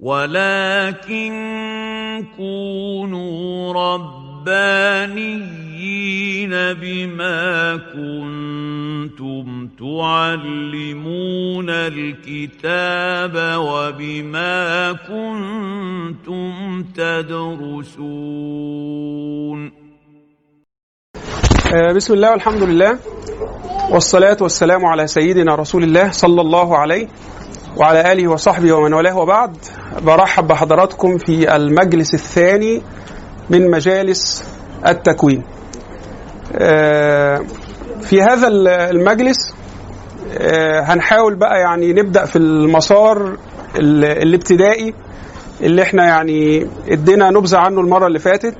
ولكن كونوا ربانيين بما كنتم تعلمون الكتاب وبما كنتم تدرسون بسم الله والحمد لله والصلاة والسلام على سيدنا رسول الله صلى الله عليه وعلى آله وصحبه ومن والاه. وبعد برحب بحضراتكم في المجلس الثاني من مجالس التكوين. في هذا المجلس هنحاول بقى يعني نبدأ في المسار الابتدائي اللي إحنا يعني ادينا نبذة عنه المرة اللي فاتت.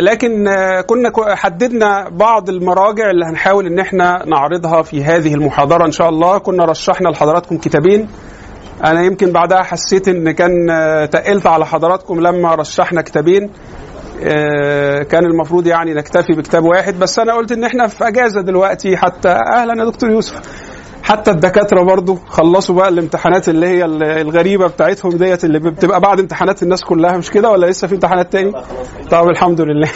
لكن كنا حددنا بعض المراجع اللي هنحاول إن إحنا نعرضها في هذه المحاضرة إن شاء الله. كنا رشحنا لحضراتكم كتابين. أنا يمكن بعدها حسيت إن كان تقلت على حضراتكم لما رشحنا كتابين. كان المفروض يعني نكتفي بكتاب واحد. بس أنا قلت إن إحنا في أجازة دلوقتي حتى. أهلا يا دكتور يوسف. حتى الدكاترة برضو خلصوا بقى الامتحانات اللي هي الغريبة بتاعتهم ديت اللي بتبقى بعد امتحانات الناس كلها مش كده ولا لسه في امتحانات تاني؟ طب الحمد لله.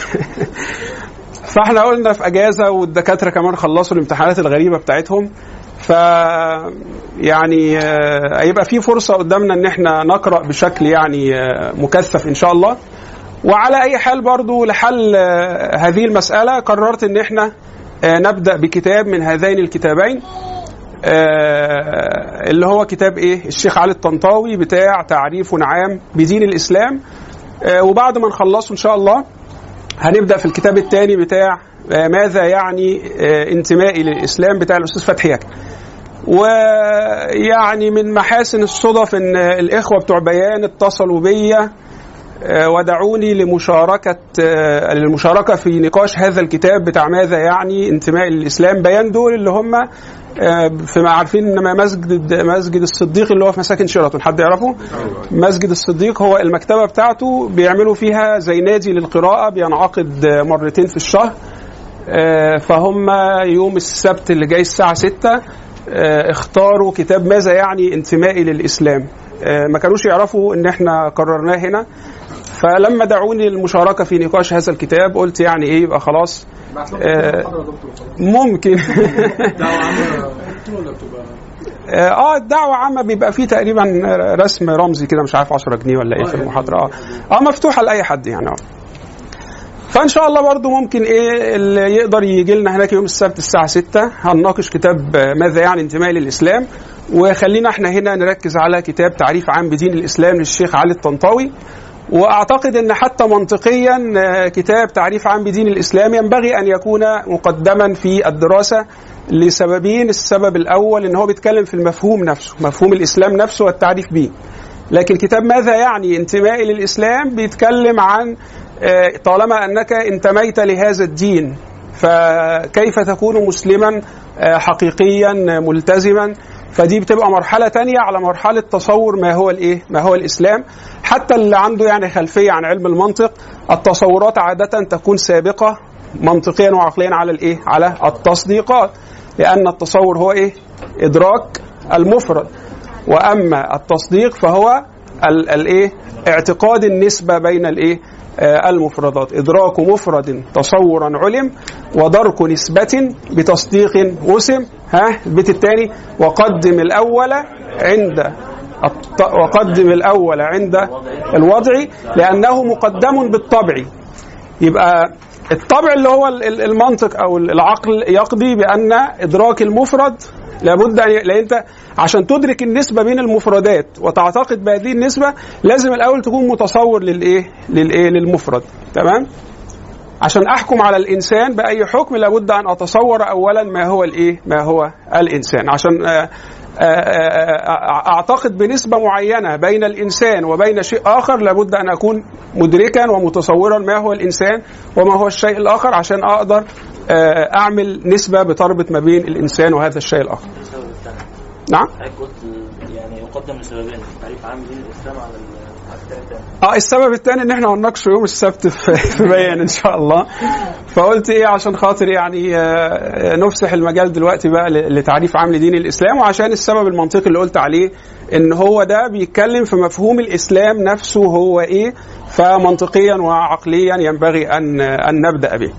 فاحنا قلنا في أجازة والدكاترة كمان خلصوا الامتحانات الغريبة بتاعتهم ف يعني هيبقى في فرصة قدامنا إن إحنا نقرأ بشكل يعني مكثف إن شاء الله. وعلى أي حال برضو لحل هذه المسألة قررت إن إحنا نبدأ بكتاب من هذين الكتابين. آه اللي هو كتاب إيه؟ الشيخ علي الطنطاوي بتاع تعريف عام بدين الإسلام. آه وبعد ما نخلصه إن شاء الله هنبدأ في الكتاب الثاني بتاع آه ماذا يعني انتمائي للإسلام بتاع الأستاذ فتحي ويعني من محاسن الصدف إن الإخوة بتوع بيان اتصلوا بيا ودعوني لمشاركة للمشاركة في نقاش هذا الكتاب بتاع ماذا يعني انتماء للإسلام. بيان دول اللي هم في عارفين إن مسجد مسجد الصديق اللي هو في مساكن شيراتون حد يعرفه؟ مسجد الصديق هو المكتبة بتاعته بيعملوا فيها زي نادي للقراءة بينعقد مرتين في الشهر. فهم يوم السبت اللي جاي الساعة 6 اختاروا كتاب ماذا يعني انتمائي للإسلام. ما كانوش يعرفوا إن إحنا قررناه هنا. فلما دعوني للمشاركة في نقاش هذا الكتاب قلت يعني إيه يبقى خلاص. آه ممكن. آه الدعوة عامة بيبقى فيه تقريبا رسم رمزي كده مش عارف 10 جنيه ولا إيه في المحاضرة. آه آه مفتوحة لأي حد يعني. آه. فإن شاء الله برضو ممكن إيه اللي يقدر يجي لنا هناك يوم السبت الساعة 6 هنناقش كتاب ماذا يعني انتماء للإسلام. وخلينا إحنا هنا نركز على كتاب تعريف عام بدين الإسلام للشيخ علي الطنطاوي. وأعتقد إن حتى منطقيا كتاب تعريف عام بدين الإسلام ينبغي أن يكون مقدما في الدراسة لسببين السبب الأول إن هو بيتكلم في المفهوم نفسه مفهوم الإسلام نفسه والتعريف به لكن كتاب ماذا يعني؟ انتمائي للإسلام بيتكلم عن طالما أنك انتميت لهذا الدين فكيف تكون مسلما حقيقيا ملتزما؟ فدي بتبقى مرحلة تانية على مرحلة تصور ما هو الإيه؟ ما هو الإسلام، حتى اللي عنده يعني خلفية عن علم المنطق التصورات عادة تكون سابقة منطقيا وعقليا على الإيه؟ على التصديقات، لأن التصور هو إيه؟ إدراك المفرد، وأما التصديق فهو الايه؟ اعتقاد النسبة بين الإيه؟ المفردات إدراك مفرد تصورا علم ودرك نسبة بتصديق وسم ها البيت الثاني وقدم الأول عند وقدم الأول عند الوضع لأنه مقدم بالطبع يبقى الطبع اللي هو المنطق أو العقل يقضي بأن إدراك المفرد لابد أن لأن أنت عشان تدرك النسبة بين المفردات وتعتقد بهذه النسبة لازم الأول تكون متصور للإيه؟ للإيه؟ للمفرد تمام؟ عشان أحكم على الإنسان بأي حكم لابد أن أتصور اولا ما هو الإيه؟ ما هو الإنسان عشان أعتقد بنسبة معينة بين الإنسان وبين شيء آخر لابد أن أكون مدركا ومتصورا ما هو الإنسان وما هو الشيء الآخر عشان أقدر أعمل نسبة بتربط ما بين الإنسان وهذا الشيء الآخر. نعم؟ يعني يقدم لسببين تعريف عام دين الاسلام على آه السبب الثاني إن إحنا هنناقشه يوم السبت في بيان إن شاء الله فقلت إيه عشان خاطر يعني آه، نفسح المجال دلوقتي بقى لتعريف عام لدين الإسلام وعشان السبب المنطقي اللي قلت عليه إن هو ده بيتكلم في مفهوم الإسلام نفسه هو إيه فمنطقيا وعقليا ينبغي أن أن نبدأ به.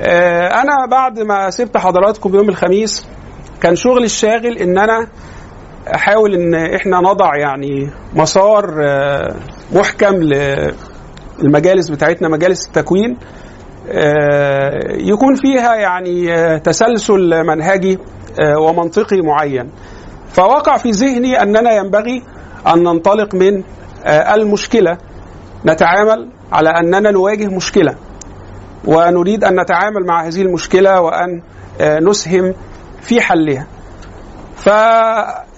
آه، أنا بعد ما سبت حضراتكم يوم الخميس كان شغلي الشاغل إن أنا أحاول إن إحنا نضع يعني مسار آه، محكم للمجالس بتاعتنا مجالس التكوين آه، يكون فيها يعني آه، تسلسل منهجي ومنطقي معين. فوقع في ذهني أننا ينبغي أن ننطلق من المشكلة نتعامل على أننا نواجه مشكلة. ونريد أن نتعامل مع هذه المشكلة وأن نسهم في حلها.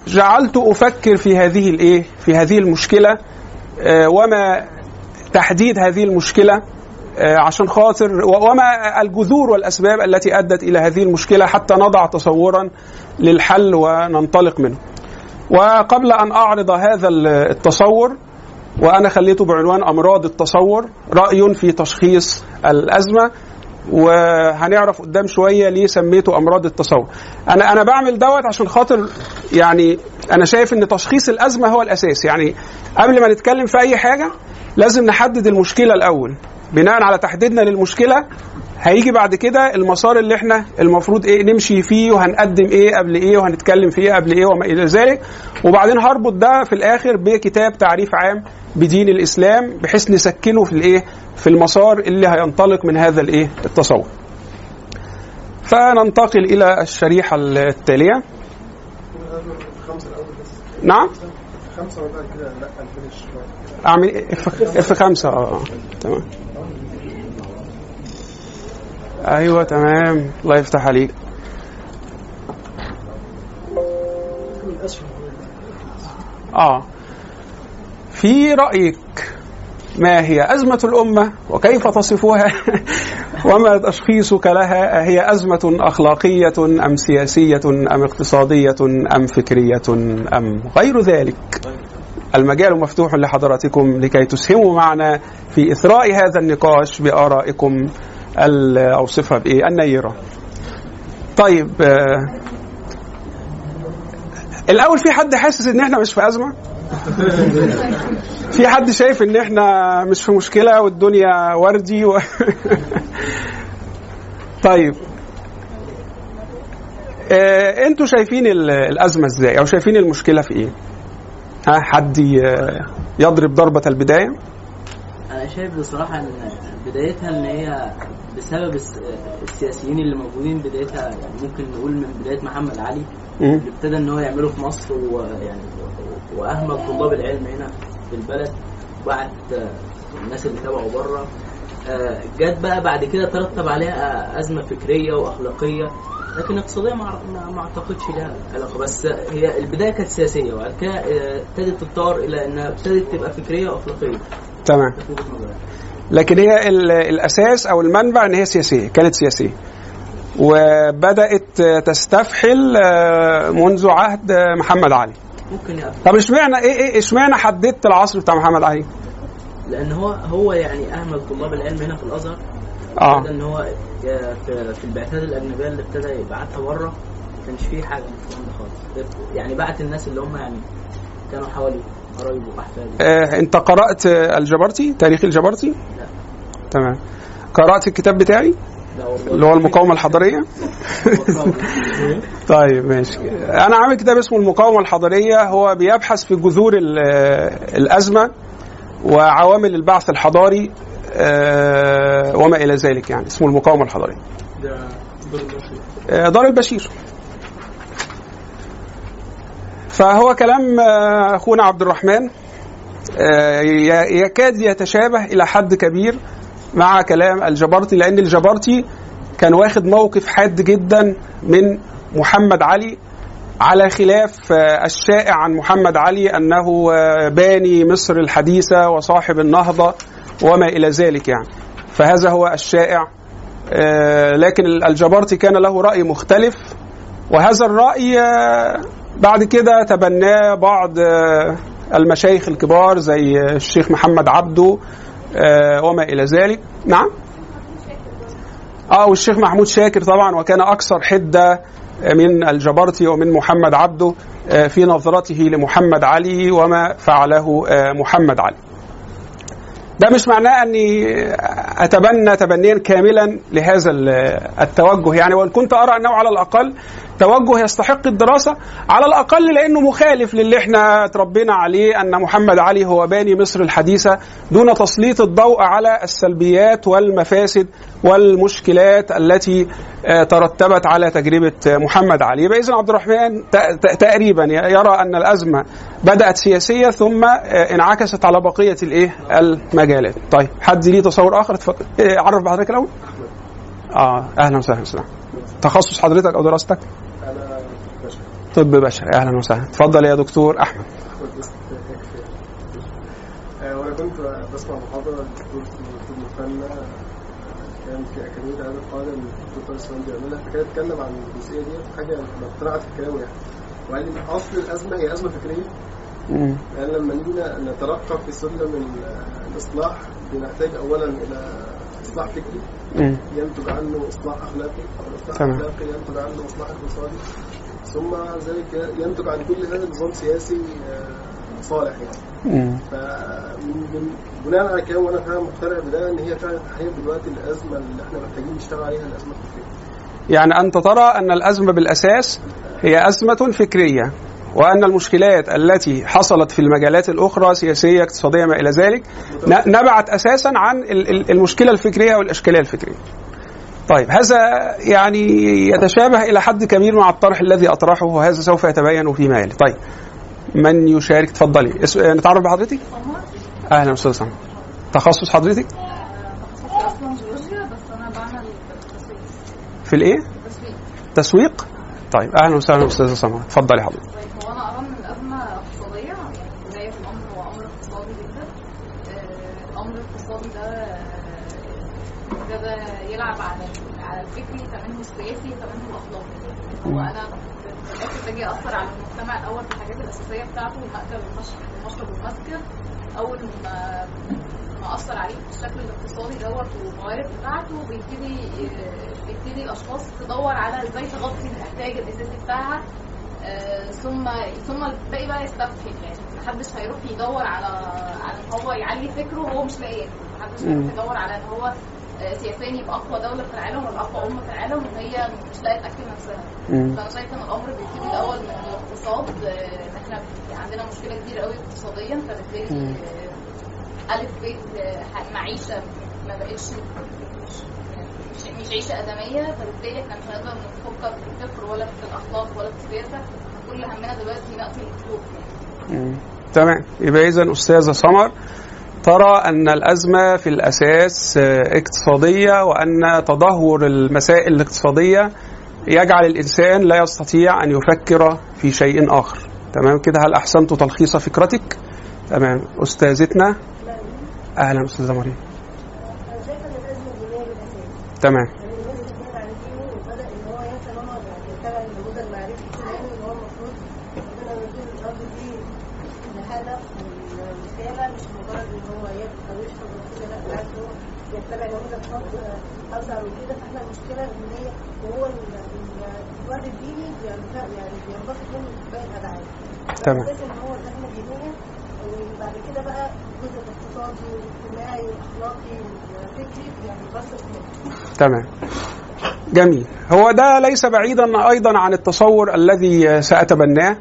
فجعلت أفكر في هذه الايه في هذه المشكلة آه، وما تحديد هذه المشكلة آه، عشان خاطر وما الجذور والأسباب التي أدت إلى هذه المشكلة حتى نضع تصورا للحل وننطلق منه. وقبل أن أعرض هذا ال- التصور وأنا خليته بعنوان أمراض التصور رأي في تشخيص الأزمة وهنعرف قدام شوية ليه سميته أمراض التصور. أنا أنا بعمل دوت عشان خاطر يعني أنا شايف إن تشخيص الأزمة هو الأساس. يعني قبل ما نتكلم في أي حاجة لازم نحدد المشكلة الأول. بناء على تحديدنا للمشكلة هيجي بعد كده المسار اللي إحنا المفروض إيه نمشي فيه وهنقدم إيه قبل إيه وهنتكلم فيه قبل إيه وما إلى ذلك. وبعدين هربط ده في الآخر بكتاب تعريف عام بدين الإسلام بحيث نسكنه في الإيه؟ في المسار اللي هينطلق من هذا الإيه؟ التصور فننتقل إلى الشريحة التالية. خمسة نعم؟ خمسة وبعد كده لا الفينش اعمل اف 5 آه آه، تمام. أيوه تمام. الله يفتح عليك. آه. في رأيك ما هي أزمة الأمة وكيف تصفها؟ وما تشخيصك لها؟ هي أزمة أخلاقية أم سياسية أم اقتصادية أم فكرية أم غير ذلك؟ المجال مفتوح لحضراتكم لكي تسهموا معنا في إثراء هذا النقاش بآرائكم أوصفها بإيه النيرة طيب آه، الأول في حد حاسس إن إحنا مش في أزمة؟ في حد شايف إن إحنا مش في مشكلة والدنيا وردي و... طيب. آه، أنتوا شايفين ال- الأزمة إزاي؟ أو شايفين المشكلة في إيه؟ ها حد يضرب ضربة البداية؟ أنا شايف بصراحة إن بدايتها إن هي بسبب الس- السياسيين اللي موجودين بدايتها يعني ممكن نقول من بداية محمد علي. اللي ابتدى إن هو يعمله في مصر ويعني واهمل طلاب العلم هنا في البلد وبعت آه، الناس اللي تبعه بره. آه، جت بقى بعد كده ترتب عليها آه، أزمة فكرية وأخلاقية لكن اقتصادية ما أعتقدش لها علاقة. بس هي البداية كانت سياسية وبعد كده ابتدت تتطور إلى إنها ابتدت تبقى فكرية وأخلاقية. تمام. لكن هي ال- الأساس أو المنبع إن هي سياسية كانت سياسية. وبدأت تستفحل منذ عهد محمد علي. ممكن طب اشمعنى إيه إيه اشمعنى حددت العصر بتاع محمد علي؟ لأن هو هو يعني أهمل طلاب العلم هنا في الأزهر. آه. إن هو آه، في, في البعثات الأجنبية اللي ابتدى يبعتها بره ما كانش فيه حاجة من الكلام ده خالص. يعني بعت الناس اللي هم يعني كانوا حوالي قرايبه واحفاده آه، أنت قرأت الجبرتي؟ تاريخ الجبرتي؟ لا. تمام. قرأت الكتاب بتاعي؟ اللي هو المقاومة الحضاريه. طيب ماشي. أنا عامل كتاب اسمه المقاومة الحضاريه هو بيبحث في جذور ال- الأزمة وعوامل البعث الحضاري آه، وما إلى ذلك يعني. اسمه المقاومة الحضاريه آه، دار البشير. فهو كلام آه، أخونا عبد الرحمن. يكاد يتشابه إلى حد كبير مع كلام الجبرتي لأن الجبرتي كان واخد موقف حاد جدا من محمد علي على خلاف آه، الشائع عن محمد علي أنه آه، باني مصر الحديثة وصاحب النهضة وما إلى ذلك يعني. فهذا هو الشائع. آه، لكن الجبرتي كان له رأي مختلف وهذا الرأي آه، بعد كده تبناه بعض المشايخ الكبار زي الشيخ محمد عبده آه، وما إلى ذلك. نعم. آه والشيخ محمود شاكر طبعا وكان أكثر حدة من الجبرتي ومن محمد عبده آه، في نظرته لمحمد علي وما فعله آه، محمد علي. ده مش معناه أني أتبنى تبنيا كاملا لهذا ال- التوجه. يعني وإن كنت أرى أنه على الأقل توجه يستحق الدراسة على الأقل لأنه مخالف للي إحنا تربينا عليه أن محمد علي هو باني مصر الحديثة دون تسليط الضوء على السلبيات والمفاسد والمشكلات التي آه، ترتبت على تجربة آه، محمد علي. اذا عبد الرحمن تقريبا يرى أن الأزمة بدأت سياسية ثم آه، انعكست على بقية الإيه؟ المجالات. طيب حد ليه تصور آخر؟ اتفضل إيه، عرف بحضرتك الأول آه أهلا وسهلا تخصص حضرتك أو دراستك؟ طب بشري. أهلا وسهلا. اتفضل يا دكتور أحمد. وأنا كنت بسمع محاضرة للدكتور دكتور مثنى آه، كان في أكاديمية الادب القادم الدكتور طارق السلام بيعملها. فكان اتكلم عن الجزئية دي حاجة اقتنعت في كلامه يعني. وقال لي أصل الأزمة هي أزمة فكرية. لأن لما نيجي نترقى في سلم ال- الإصلاح بنحتاج اولا إلى إصلاح فكري. ينتج عنه إصلاح أخلاقي. والاصلاح تمام. الأخلاقي ينتج عنه إصلاح اقتصادي. ثم ذلك ينتج عن كل هذا نظام سياسي آه، صالح يعني. بناء على كده وأنا فعلا مقتنع بده إن هي فعلا حاليا دلوقتي الأزمة اللي إحنا محتاجين نشتغل عليها الأزمة الفكرية. يعني أنت ترى أن الأزمة بالأساس هي أزمة فكرية وأن المشكلات التي حصلت في المجالات الأخرى سياسية اقتصادية ما إلى ذلك نبعت أساسا عن ال- ال- المشكلة الفكرية والإشكالية الفكرية. طيب هذا يعني يتشابه إلى حد كبير مع الطرح الذي أطرحه وهذا سوف يتبين فيما يلي. طيب من يشارك تفضلي اس- نتعرف بحضرتك؟ أهلا أستاذ سامر. تخصص حضرتك في الإيه؟ تسويق تسويق؟ طيب أهلا وسهلا أستاذة سمر اتفضلي حضرتك. طيب هو أنا ارى ان الازمه اقتصاديه يعني بدايه الامر هو أمر اقتصادي جدا آه، الامر الاقتصادي ده آه، ابتدى يلعب على على الفكري كمان السياسي كمان الاخلاقي هو الآخر باجي أثر على المجتمع الأول في الحاجات الأساسية بتاعته المأكل والمشرب المشرب والمسكن أول ما ما أثر عليه في الشكل الاقتصادي دوت والموارد بتاعته بيبتدي بيبتدي الأشخاص تدور على إزاي تغطي الاحتياج الاساسي بتاعها آه، ثم ثم الباقي بقى يستفهم يعني محدش هيروح يدور على على إن هو يعلي فكره وهو مش لاقي محدش هيروح. يدور على إن هو سياسيا يبقى أقوى دولة في العالم ولا أقوى أمة في العالم وهي مش لاقية تأكل نفسها. فأنا شايفة إن الأمر بيبتدي الأول من الاقتصاد آه، إن إحنا عندنا مشكلة كبيرة قوي اقتصاديا فبالتالي. آه، ألف ب آه، معيشة ما بقتش مش مش عيشة آدمية فبالتالي إحنا مش هنقدر نفكر في الفكر ولا في الأخلاق ولا في السياسة كل همنا دلوقتي نقتل يعني مم. تمام يبقى اذا أستاذة سمر ترى أن الأزمة في الأساس آه، اقتصادية وأن تدهور المسائل الاقتصادية يجعل الإنسان لا يستطيع أن يفكر في شيء آخر. تمام كده؟ هل أحسنت تلخيص فكرتك؟ تمام. أستاذتنا؟ أهلا أستاذة مريم. تمام يعني الناس بتبعد عن دينه وبدا ان هو ينسى ان هو يعني يتبع النموذج المعرفي الاسلامي ان هو المفروض ربنا ينزل الأرض دي لهدف ورساله مش مجرد إن هو ياكل أو يشرب وكده لأ بالعكس هو يتبع وكده فإحنا المشكلة إن هي وهو الديني يعني بينبسط منه باقي الابعاد تمام. إن هو وبعد كده بقى الجزء الاقتصادي والاجتماعي والاخلاقي والفكري يعني تمام. جميل. هو ده ليس بعيدا أيضا عن التصور الذي سأتبناه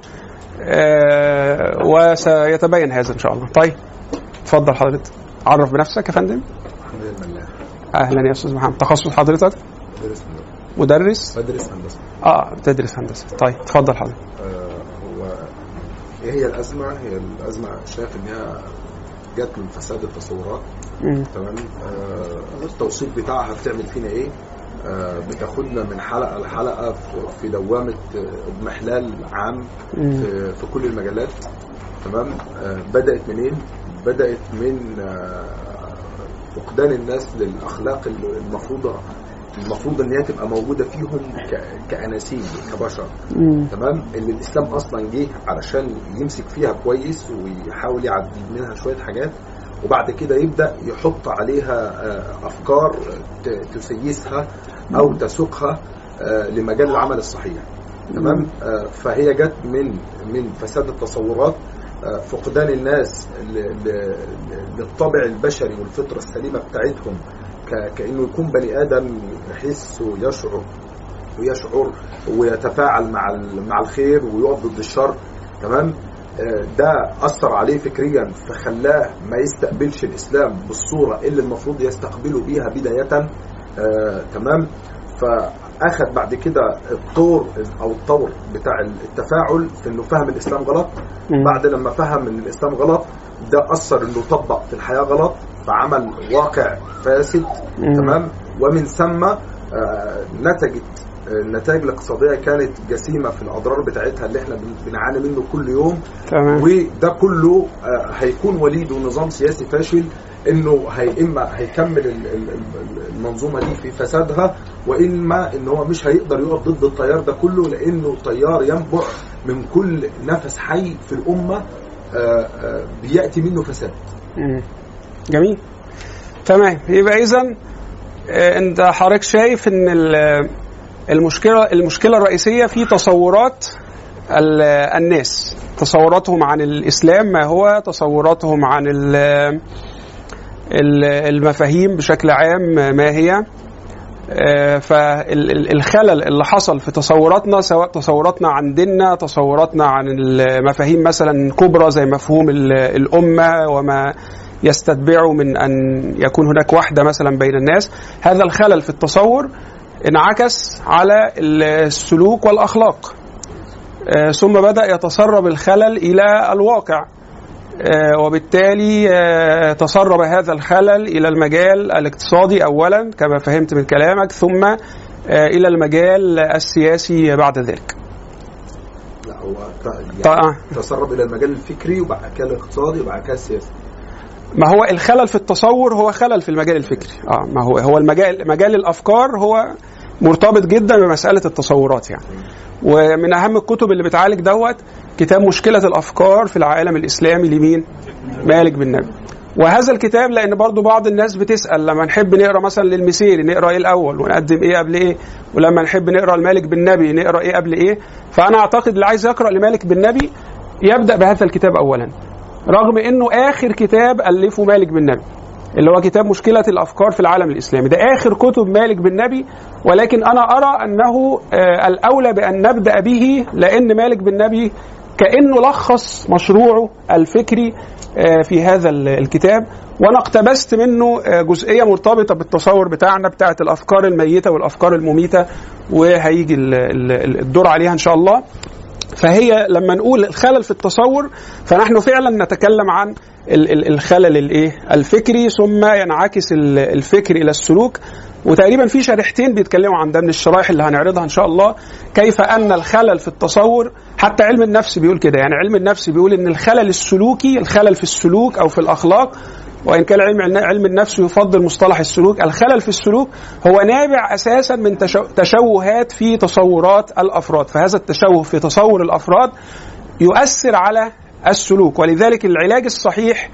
آه، وسيتبين هذا إن شاء الله. طيب. اتفضل حضرتك. عرف بنفسك يا فندم. أهلا يا أستاذ محمد. تخصص حضرتك؟ بدرس مدرس؟ بدرس هندسة. آه بتدرس هندسة. طيب اتفضل حضرتك. آه هو إيه هي الأزمة؟ هي الأزمة شايف إن هي جت من فساد التصورات. تمام؟ آه التوصيف بتاعها بتعمل فينا إيه؟ آه بتاخدنا من حلقة لحلقة في- دوامة آه، اضمحلال عام مم. في, في كل المجالات. تمام؟ آه بدأت منين؟ بدأت من آه فقدان الناس للأخلاق اللي المفروضة المفروض إن هي تبقى موجودة فيهم ك- كاناسيل كبشر. تمام؟ اللي الإسلام أصلا جه علشان يمسك فيها كويس ويحاول يعدل منها شوية حاجات وبعد كده يبدأ يحط عليها آه، أفكار تسيسها أو تسوقها آه، لمجال العمل الصحيح. تمام؟ فهي جت من من فساد التصورات فقدان الناس للطبع البشري والفطرة السليمة بتاعتهم ك- كأنه يكون بني آدم يحس ويشعر ويشعر ويتفاعل مع مع الخير ويقف ضد الشر تمام؟ آه، ده أثر عليه فكريا فخلاه ما يستقبلش الإسلام بالصورة اللي المفروض يستقبله بيها بداية آه، تمام؟ فاخذ بعد كده الطور أو الطور بتاع التفاعل في إنه فهم الإسلام غلط. بعد لما فهم إن الإسلام غلط ده أثر إنه طبق في الحياة غلط فعمل واقع فاسد. تمام ومن ثم آه، نتجت النتائج الاقتصادية كانت جسيمة في الأضرار بتاعتها اللي إحنا بن- بنعاني منه كل يوم. تمام. وده كله آه، هيكون وليده نظام سياسي فاشل إنه هي إما هيكمل ال- ال- ال- المنظومة دي في فسادها وإما إن هو مش هيقدر يقف ضد التيار ده كله لأنه تيار ينبع من كل نفس حي في الأمة آه، آه، بيأتي منه فساد. جميل. تمام. يبقى اذا أنت حضرتك شايف إن المشكلة المشكلة الرئيسية في تصورات ال- الناس. تصوراتهم عن الإسلام ما هو تصوراتهم عن ال- ال- المفاهيم بشكل عام ما هي؟ فالخلل اللي حصل في تصوراتنا سواء تصوراتنا عن ديننا تصوراتنا عن المفاهيم مثلا كبرى زي مفهوم ال- الأمة وما يستتبعه من أن يكون هناك وحدة مثلا بين الناس. هذا الخلل في التصور انعكس على السلوك والأخلاق آه، ثم بدأ يتسرب الخلل إلى الواقع آه، وبالتالي آه، تسرب هذا الخلل إلى المجال الاقتصادي اولا كما فهمت من كلامك ثم إلى المجال السياسي بعد ذلك. لا هو يعني. تسرب إلى المجال الفكري وبعد كده الاقتصادي وبعد كده السياسي ما هو الخلل في التصور هو خلل في المجال الفكري. آه ما هو هو المجال مجال الأفكار هو مرتبط جدا بمسألة التصورات يعني. ومن أهم الكتب اللي بتعالج دوت كتاب مشكلة الأفكار في العالم الإسلامي لمين؟ مالك بن نبي. وهذا الكتاب لأن برضو بعض الناس بتسأل لما نحب نقرأ مثلا للمسيري نقرأ إيه الأول؟ ونقدم إيه قبل إيه؟ ولما نحب نقرأ لمالك بن نبي نقرأ إيه قبل إيه؟ فأنا أعتقد اللي عايز يقرأ لمالك بن نبي يبدأ بهذا الكتاب اولا. رغم إنه آخر كتاب ألفه مالك بن نبي اللي هو كتاب مشكلة الأفكار في العالم الإسلامي. ده آخر كتب مالك بن نبي ولكن أنا أرى أنه آه، الأولى بأن نبدأ به لأن مالك بن نبي كأنه لخص مشروعه الفكري آه، في هذا ال- الكتاب. وأنا اقتبست منه آه، جزئية مرتبطة بالتصور بتاعنا بتاعة الأفكار الميتة والأفكار المميتة وهيجي ال- ال- الدور عليها إن شاء الله. فهي لما نقول الخلل في التصور فنحن فعلا نتكلم عن ال- ال- الخلل الإيه؟ الفكري ثم ينعكس ال- الفكر إلى السلوك. وتقريبا في شريحتين بيتكلموا عن ده من الشرائح اللي هنعرضها إن شاء الله. كيف أن الخلل في التصور حتى علم النفس بيقول كده يعني علم النفس بيقول إن الخلل السلوكي الخلل في السلوك أو في الأخلاق وإن كان علم علم النفس يفضل مصطلح السلوك الخلل في السلوك هو نابع أساسا من تشو- تشوهات في تصورات الأفراد. فهذا التشوه في تصور الأفراد يؤثر على السلوك. ولذلك العلاج الصحيح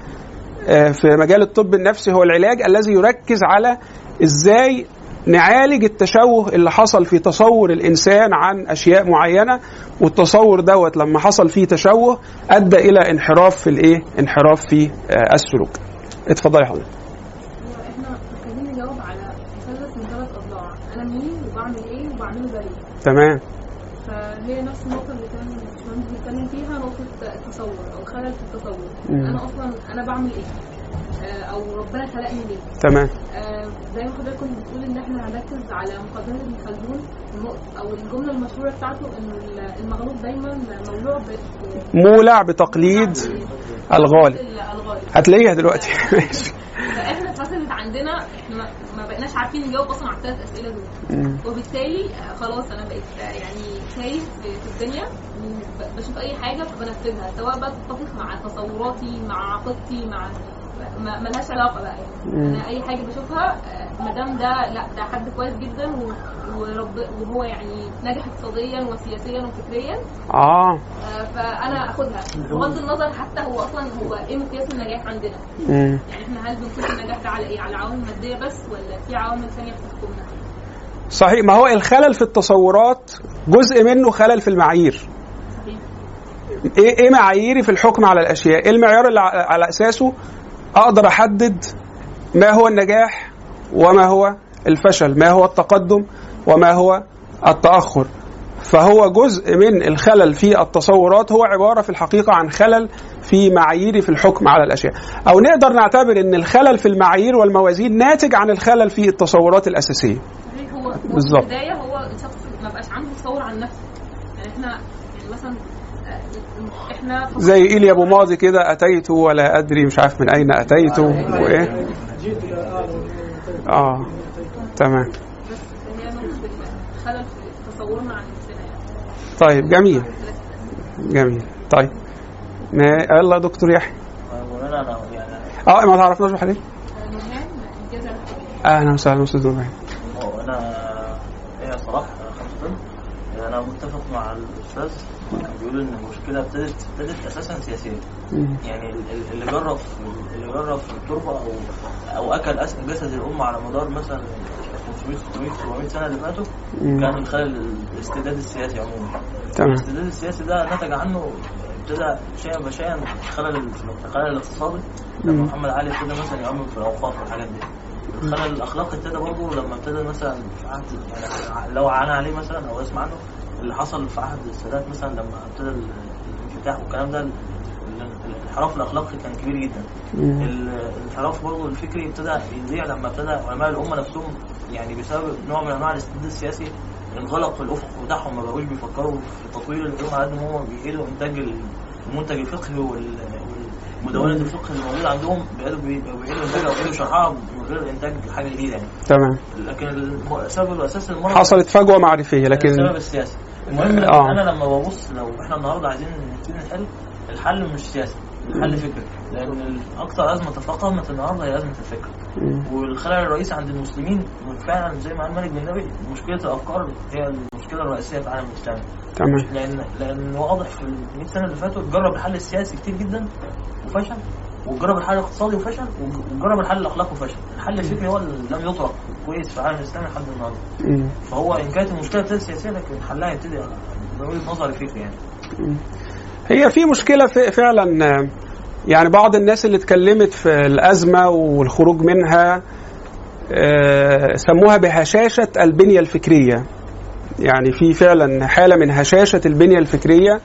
آه، في مجال الطب النفسي هو العلاج الذي يركز على إزاي نعالج التشوه اللي حصل في تصور الإنسان عن أشياء معينة. والتصور دوت لما حصل فيه تشوه أدى إلى انحراف في الإيه؟ انحراف في آه، السلوك. اتفضلي حضرتك. هو إحنا محتاجين نجاوب على مثلث من ثلاث أضلاع أنا مين وبعمل إيه وبعمله زي تمام فهي نفس النقطة اللي كان الباشمهندس بيتكلم فيها نقطة التصور أو خلل في التصور. أنا أصلا أنا بعمل إيه؟ آه، أو ربنا خلقني ليه؟ تمام. آه، زي ما حضرتك كنت بتقول إن إحنا هنركز على مقدمة ابن خلدون أو الجملة المشهورة بتاعته إنه المغلوب دايما مولوع مولع بتقليد الغالب. هتلاقيها دلوقتي. ماشي فاحنا اتحصلت عندنا إحنا ما- بقيناش عارفين نجاوب أصلا على الثلاث أسئلة دول. وبالتالي آه، خلاص أنا بقيت آه، يعني شايف في الدنيا بشوف أي حاجة فبنفذها سواء بقى تتفق مع تصوراتي مع عقيدتي مع ملهاش علاقة بقى. يعني أنا أي حاجة بشوفها آه، ما دام ده لا ده حد كويس جدا ورب وهو يعني ناجح اقتصاديا وسياسيا وفكريا. آه. آه، فأنا أخدها. بغض النظر حتى هو أصلا هو إيه مقياس النجاح عندنا. مم. يعني إحنا هل بنقيس النجاح ده على إيه؟ على عوامل ماديه بس ولا في عوامل ثانية بتحكمنا صحيح ما هو الخلل في التصورات جزء منه خلل في المعايير. إيه إيه معاييري في الحكم على الأشياء؟ إيه المعيار اللي على أساسه؟ أقدر أحدد ما هو النجاح وما هو الفشل، ما هو التقدم وما هو التأخر. فهو جزء من الخلل في التصورات هو عبارة في الحقيقة عن خلل في معاييري في الحكم على الأشياء، أو نقدر نعتبر إن الخلل في المعايير والموازين ناتج عن الخلل في التصورات الأساسية. بالظبط. هو الشخص ما بقاش عنده تصور عن نفسه يعني إحنا يعني مثلا آه، إحنا زي إيليا أبو ماضي كده أتيت ولا أدري مش عارف من أين أتيت وإيه. جئت إلى اعلى آه تمام بس هي نقطه الخلل في تصورنا عن نفسنا يعني. طيب جميل. جميل. طيب. ما يلا يا دكتور يحيى. آه ما تعرفناش آه، نورهان الجزء أهلا وسهلا أستاذ نورهان هو أنا هي صراحة خمسة. أنا متفق مع الأستاذ. كان بيقول إن المشكلة ابتدت ابتدت أساسا سياسيه. يعني ال- ال- اللي جرب اللي جرب في التربة أو أو أكل جسد الامه على مدار مثلا 500 600 700 سنة اللي فاتوا. كان من خلال الاستبداد السياسي عموما تمام الاستبداد السياسي ده نتج عنه ابتدى شيئا فشيئا الخلل الخلل الاقتصادي لما. محمد علي ابتدى مثلا يؤمن في الأوقاف والحاجات دي الخلل الاخلاقي ابتدى برضه لما ابتدى مثلا في عهد يعني لو عانى عليه مثلا أو اسمع عنه اللي حصل في عهد السادات مثلا لما ابتدى ال- الانفتاح والكلام ده ال- ال- الانحراف الاخلاقي كان كبير جدا. الانحراف برضه الفكري ابتدى يضيع لما ابتدى علماء الأمة نفسهم يعني بسبب نوع من أنواع الاستبداد السياسي انغلق الأفق بتاعهم ما بقوش بيفكروا في تطوير العلوم على قد ما هم بيقلوا إنتاج المنتج الفقهي وال- ومدونة الفقه اللي موجودة عندهم بقوا بيقلوا انتاجها وبيقلوا شرحها من غير إنتاج حاجة جديدة يعني. تمام. لكن السبب الاساسي حصلت فجوة معرفية لكن السبب السياسي. المهم آه. أنا لما ببص لو إحنا النهارده عايزين نبتدي نحل الحل مش سياسي الحل فكري لأن أكثر أزمة تفاقمت النهارده هي أزمة الفكر. والخلل الرئيسي عند المسلمين فعلا زي ما قال مالك بن نبي مشكلة الأفكار هي المشكلة الرئيسية في العالم الاسلامي تمام. لأن لأن واضح في ال 100 سنة اللي فاتوا اتجرب الحل السياسي كتير جدا وفشل وجرب الحل الاقتصادي وفشل وجرب الحل الأخلاقي وفشل. الحل الفكري هو اللي لم يطرق. كويس في العالم الاسلامي لحد النهارده. فهو إن كانت المشكلة سياسيه لكن حلها يبتدي من وجهة نظري فكري يعني. هي في مشكلة في فعلا يعني بعض الناس اللي اتكلمت في الأزمة والخروج منها آه، سموها بهشاشة البنية الفكرية. يعني في فعلا حالة من هشاشة البنية الفكرية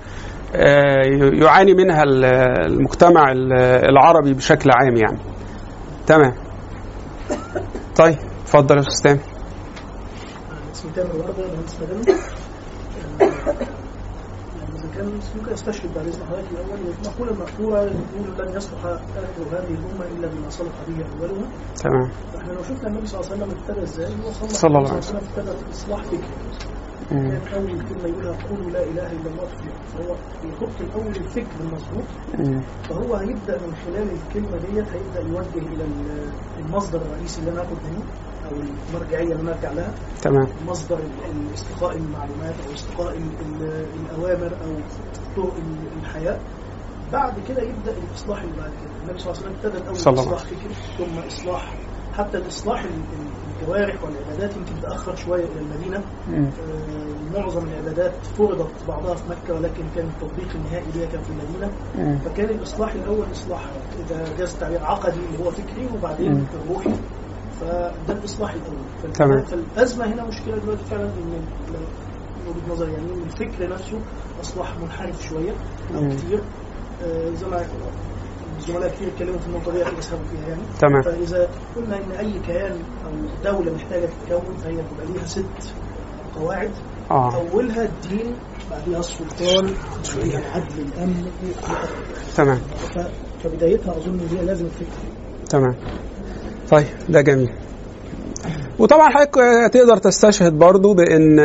آه، يعاني منها ال- المجتمع ال- العربي بشكل عام يعني. تمام. طيب. اتفضل يا أستاذ تامر وردة مهندس مدني آه، يعني إذا كان ممكن استشهد بعد إذن حضرتك الأول المقولة المأثورة اللي بتقول لن يصلح آخر هذه الأمة إلا بما صلح به أولها تمام. فإحنا لو شفنا النبي صلى الله عليه وسلم ابتدى إزاي؟ هو صلى الله عليه وسلم ابتدى بإصلاح فكري. كان أول كلمة يقولها قولوا لا إله إلا الله فهو يحط الأول الفكر المظبوط. فهو هيبدأ من خلال الكلمة ديت هيبدأ يوجه إلى ال- المصدر الرئيسي اللي أنا اخد منه. أو المرجعية اللي أنا ارجع لها. تمام. مصدر استقاء المعلومات أو استقاء ال- ال- الأوامر أو طرق ال- الحياة. بعد كده يبدأ الإصلاح اللي بعد كده. النبي صلى الله عليه وسلم ابتدى الأول اصلاح فكري ثم اصلاح حتى الإصلاح ال- ال- الجوارح والعبادات يمكن تأخر شوية إلى المدينة. آه، معظم العبادات فرضت بعضها في مكة ولكن كان التطبيق النهائي ليها كان في المدينة. مم. فكان الإصلاح الأول إصلاح إذا جاز التعبير عقدي اللي هو فكري. وبعدين الروحي. فده الإصلاح الأول. تمام. فالأزمة هنا مشكلة دلوقتي فعلا إن وجهة نظري يعني إن الفكر نفسه أصبح منحرف شوية. كتير. آه، زي ما الزملاء كتير اتكلموا في النقطة دي اسهموا فيها يعني. تمام. فإذا قلنا إن أي كيان أو دولة محتاجة تتكون فهي بيبقى ليها ست قواعد. آه. أولها الدين بعديها السلطان بعديها العدل الأمن. تمام. فبدايتها أظن هي لازم الفكر تمام. طيب ده جميل. وطبعا حضرتك تقدر تستشهد برضو بإن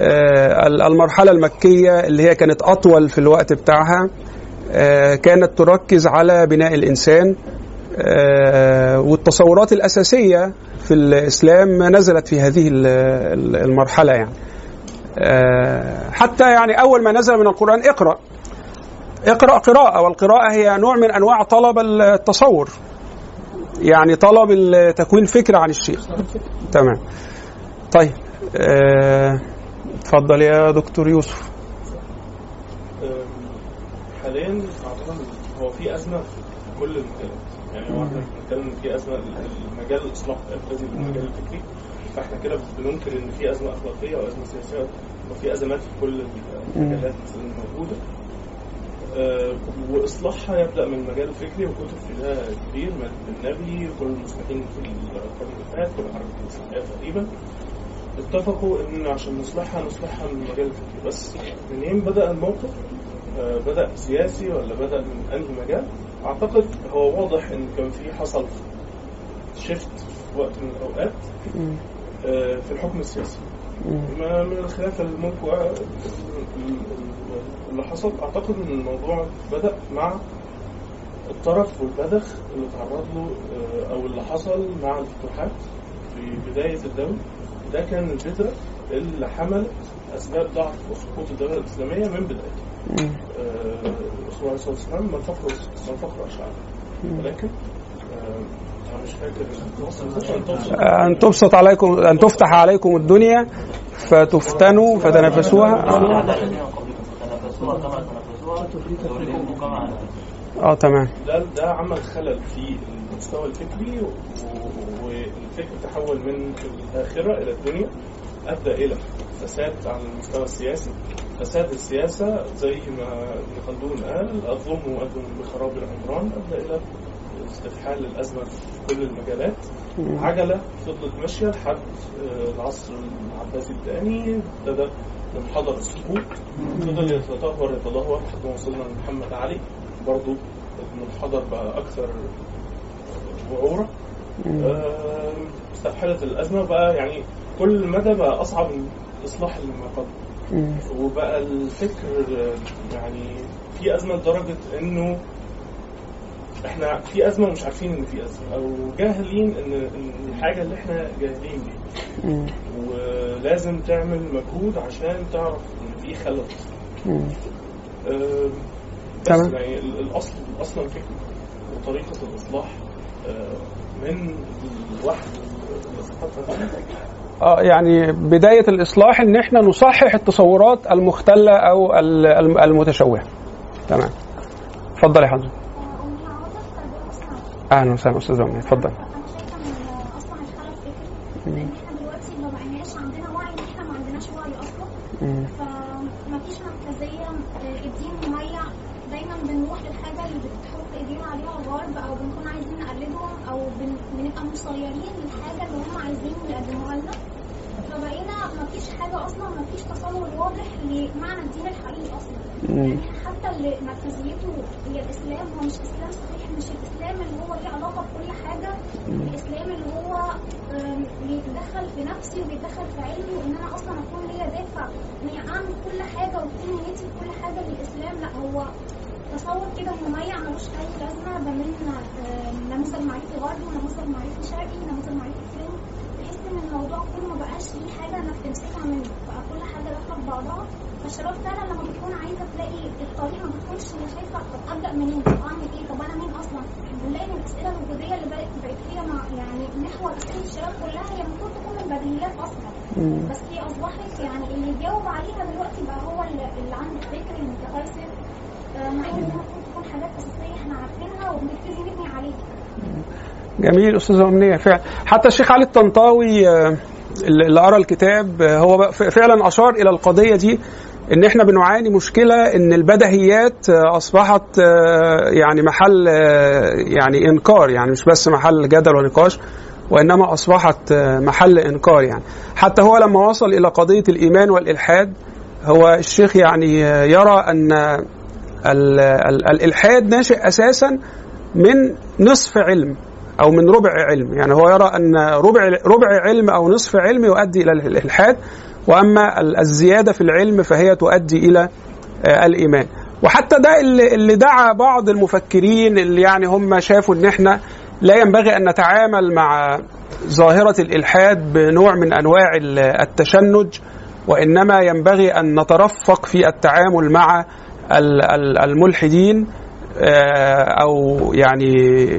آه، المرحلة المكية اللي هي كانت أطول في الوقت بتاعها آه، كانت تركز على بناء الإنسان آه، والتصورات الأساسية في الإسلام نزلت في هذه ال- ال- المرحلة يعني. حتى يعني أول ما نزل من القرآن اقرأ. اقرأ قراءة والقراءة هي نوع من أنواع طلب التصور. يعني طلب تكوين فكرة عن الشيء تمام. طيب آه، اتفضل يا دكتور يوسف. حاليا أعتقد هو في أزمة في كل المجالات. يعني هو إحنا بنتكلم في أزمة المجال الاصلاح الذي بالمجال الفكري. فإحنا كده بننكر إن في أزمة أخلاقية وأزمة سياسية وفي أزمات في كل المجالات الموجودة. وإصلاحها يبدأ من المجال الفكري وكتب في ده كتير من النبي كل المصلحين في القرن اللي فات كل الحركات الإسلامية تقريبا. اتفقوا إن عشان نصلحها نصلحها من المجال الفكري بس. منين بدأ الموقف؟ آه، بدأ سياسي ولا بدأ من أنهي مجال؟ أعتقد هو واضح إن كان في حصل شيفت في وقت من الأوقات آه، في الحكم السياسي. ما من الخلاف الملك اللي حصل أعتقد إن الموضوع بدأ مع الطرف والبذخ اللي تعرض له آه، أو اللي حصل مع الفتوحات في بداية الدولة. ده كان البذره اللي حملت أسباب ضعف وسقوط الدولة الإسلامية من بدايتها. الرسول عليه الصلاه والسلام من فقر من فقر اشعار ولكن آه، أنا مش فاكر. مصر أن تبسط عليكم أن تفتح عليكم الدنيا فتفتنوا فتنافسوها. كما كما آه تمام. ده ده عمل خلل في المستوى الفكري والفكر تحول من الآخرة إلى الدنيا أدى إلى فساد على المستوى السياسي. فساد السياسة زي ما ابن خلدون قال الظلم مؤذن بخراب العمران أدى إلى استفحال الأزمة في كل المجالات. عجلة فضلت ماشية لحد آه، العصر العباسي الثاني ابتدى منحدر السقوط فضل يتدهور يتدهور لحد ما وصلنا لمحمد علي برضو المنحدر بقى أكثر وعورة استفحلت الأزمة بقى يعني كل مدى بقى أصعب الإصلاح اللي ما قبل. وبقى الفكر يعني في أزمة لدرجة إنه إحنا في أزمة ومش عارفين إن في أزمة أو جاهلين ان إن الحاجة اللي إحنا جاهلين بيها ولازم تعمل مجهود عشان تعرف إن في خلل آه، بس تمام. يعني ال- الأصل أصلا فكره وطريقة الإصلاح آه، من والثقافه آه يعني بداية الإصلاح إن إحنا نصحح التصورات المختلة أو ال- الم- المتشوهة. تمام. اتفضل يا حضرتك. أهلا وسهلا أستاذ أمنية، اتفضل. أنا شايفه ان أصلا الخلل فكري لأن إحنا دلوقتي ما بقيناش عندنا وعي ان إحنا ما عندناش وعي أصلا فما فيش مركزيه آه، الدين مميع دايما بنروح للحاجه اللي بتحط ايدينا عليها الغرب أو بنكون عايزين نقلدهم أو بن- بنبقى مسيرين للحاجه اللي هم عايزين يقدموها لنا فبقينا ما فيش حاجة أصلا ما فيش تصور واضح لمعنى الدين الحقيقي أصلا يعني حتى اللي مركزيته هي الاسلام هو مش اسلام صحيح مش الاسلام اللي هو ليه علاقه بكل حاجة الاسلام اللي هو آم، بيتدخل في نفسي وبيتدخل في علمي وان أنا أصلا اكون ليا دافع اني اعمل كل حاجة وتكون نيتي في كل حاجة للاسلام لا هو تصور كده مميع ملوش اي لازمه ده من آم، نموذج معرفي غربي ونموذج معرفي شرقي ونموذج معرفي اسلامي تحس ان الموضوع كله ما بقاش ليه حاجة انك تمسكها منه بقى كل حاجة داخله في بعضها فالشباب فعلا لما بتكون عايزه تلاقي الطريق ما بتكونش هي شايفه طب ابدا منين طب اعمل إيه طب أنا مين أصلا بنلاقي ان الاسئله الوجوديه اللي بقت بقت هي مع يعني محور اسئله الشباب كلها هي المفروض تكون البديهيات أصلا بس هي اصبحت يعني اللي يجاوب عليها دلوقتي بقى هو اللي, اللي عنده فكر متقيسر آه، مع ان دي المفروض تكون حاجات اساسيه إحنا عارفينها وبنبتدي نبني عليها جميل أستاذة أمنية. فعلا حتى الشيخ علي الطنطاوي آه، اللي قرأ الكتاب آه، هو فعلا أشار إلى القضية دي إن إحنا بنعاني مشكلة إن البدهيات آه، أصبحت يعني محل يعني إنكار يعني مش بس محل جدل ونقاش وإنما أصبحت محل إنكار يعني. حتى هو لما وصل إلى قضية الإيمان والإلحاد هو الشيخ يعني يرى أن ال- ال- الإلحاد ناشئ أساسا من نصف علم. أو من ربع علم. يعني هو يرى أن ربع ربع علم أو نصف علم يؤدي إلى الإلحاد وأما ال- الزيادة في العلم فهي تؤدي إلى آه، الإيمان. وحتى ده اللي, اللي دعا بعض المفكرين اللي يعني هم شافوا إن إحنا لا ينبغي أن نتعامل مع ظاهرة الإلحاد بنوع من أنواع ال- التشنج وإنما ينبغي أن نترفق في التعامل مع ال- ال- الملحدين أو يعني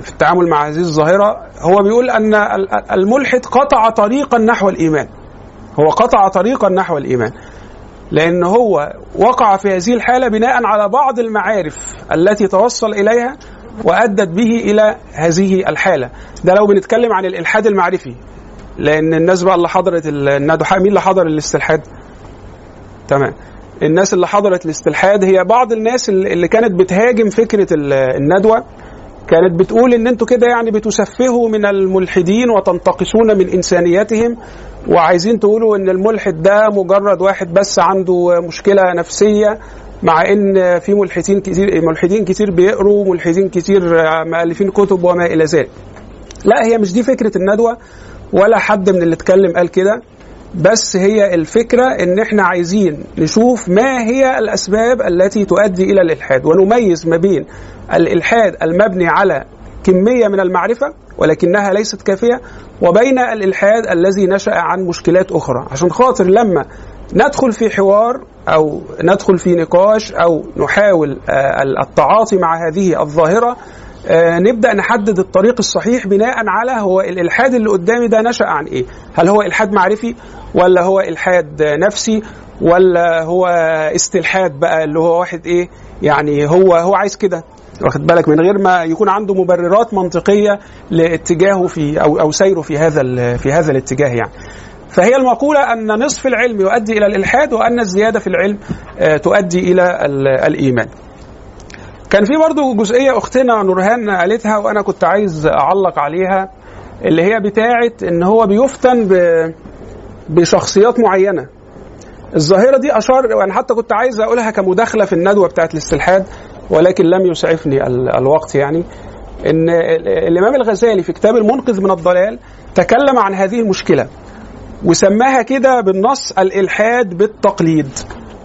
في التعامل مع هذه الظاهرة هو بيقول أن ال- الملحد قطع طريقا نحو الإيمان. هو قطع طريقا نحو الإيمان. لأن هو وقع في هذه الحالة بناء على بعض المعارف التي توصل إليها وأدت به إلى هذه الحالة. ده لو بنتكلم عن الإلحاد المعرفي. لأن الناس بقى اللي حضرت الندوحة مين اللي حضر الاستلحاد؟ تمام. الناس اللي حضرت الاستلحاد هي بعض الناس اللي كانت بتهاجم فكرة ال- الندوة كانت بتقول إن أنتوا كده يعني بتسفهوا من الملحدين وتنتقصون من انسانيتهم وعايزين تقولوا إن الملحد ده مجرد واحد بس عنده مشكلة نفسية مع إن في ملحدين كتير ملحدين كتير بيقروا ملحدين كتير مؤلفين كتب وما إلى ذلك. لا هي مش دي فكرة الندوة ولا حد من اللي اتكلم قال كده بس هي الفكرة إن إحنا عايزين نشوف ما هي الأسباب التي تؤدي إلى الإلحاد ونميز ما بين الإلحاد المبني على كمية من المعرفة ولكنها ليست كافية وبين الإلحاد الذي نشأ عن مشكلات أخرى. عشان خاطر لما ندخل في حوار أو ندخل في نقاش أو نحاول آه، التعاطي مع هذه الظاهرة آه، نبدأ نحدد الطريق الصحيح بناء على هو الإلحاد اللي قدامي ده نشأ عن إيه؟ هل هو إلحاد معرفي ولا هو إلحاد نفسي ولا هو استلحاد بقى اللي هو واحد إيه؟ يعني هو هو عايز كده واخد بالك من غير ما يكون عنده مبررات منطقية لاتجاهه في أو أو سيره في هذا في هذا الاتجاه يعني. فهي المقولة أن نصف العلم يؤدي إلى الإلحاد وأن الزيادة في العلم آه، تؤدي إلى ال- الإيمان كان في برضو جزئية أختنا نورهان قالتها وأنا كنت عايز أعلق عليها اللي هي بتاعة إن هو بيفتن ب- بشخصيات معينة. الظاهرة دي أشار وأنا حتى كنت عايز أقولها كمداخلة في الندوة بتاعة الاستلحاد ولكن لم يسعفني ال- الوقت يعني. إن ال- الإمام الغزالي في كتاب المنقذ من الضلال تكلم عن هذه المشكلة وسماها كده بالنص الإلحاد بالتقليد.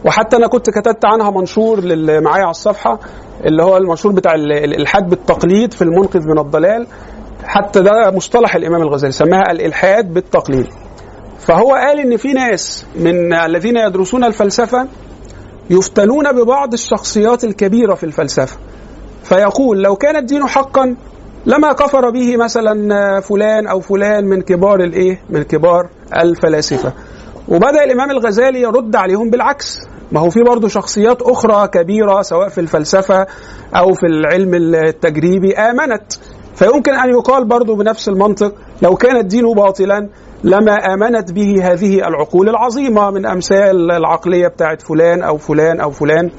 وحتى أنا كنت كتبت عنها منشور اللي معايا على الصفحة اللي هو المنشور بتاع ال- الإلحاد بالتقليد في المنقذ من الضلال. حتى ده مصطلح الإمام الغزالي سماها الإلحاد بالتقليد. فهو قال إن في ناس من الذين يدرسون الفلسفة يفتنون ببعض الشخصيات الكبيرة في الفلسفة. فيقول لو كان الدين حقا لما كفر به مثلا فلان أو فلان من كبار الإيه؟ من كبار الفلاسفة. وبدأ الإمام الغزالي يرد عليهم بالعكس. ما هو في برضه شخصيات أخرى كبيرة سواء في الفلسفة أو في العلم التجريبي آمنت. فيمكن أن يقال برضه بنفس المنطق لو كان الدين باطلا لما آمنت به هذه العقول العظيمة من أمثال العقلية بتاعت فلان أو فلان أو فلان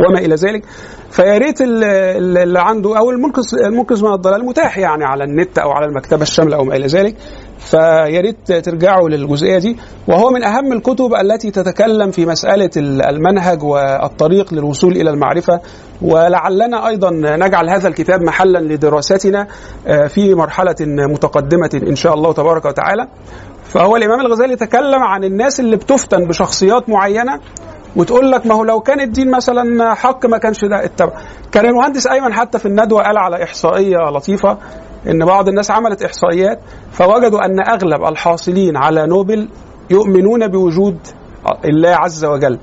وما إلى ذلك. فيا ريت ال- ال- اللي عنده أو المنقذ المنقذ من الضلال متاح يعني على النت أو على المكتبة الشاملة أو ما إلى ذلك. فيا ريت ترجعوا للجزئية دي. وهو من أهم الكتب التي تتكلم في مسألة ال- المنهج والطريق للوصول إلى المعرفة. ولعلنا أيضا نجعل هذا الكتاب محلا لدراستنا آه، في مرحلة متقدمة إن شاء الله تبارك وتعالى. فهو الإمام الغزالي تكلم عن الناس اللي بتفتن بشخصيات معينة وتقول لك ما هو لو كان الدين مثلا حق ما كانش ده اتبع كان المهندس أيمن حتى في الندوة قال على إحصائية لطيفة إن بعض الناس عملت إحصائيات فوجدوا أن أغلب الحاصلين على نوبل يؤمنون بوجود الله عز وجل.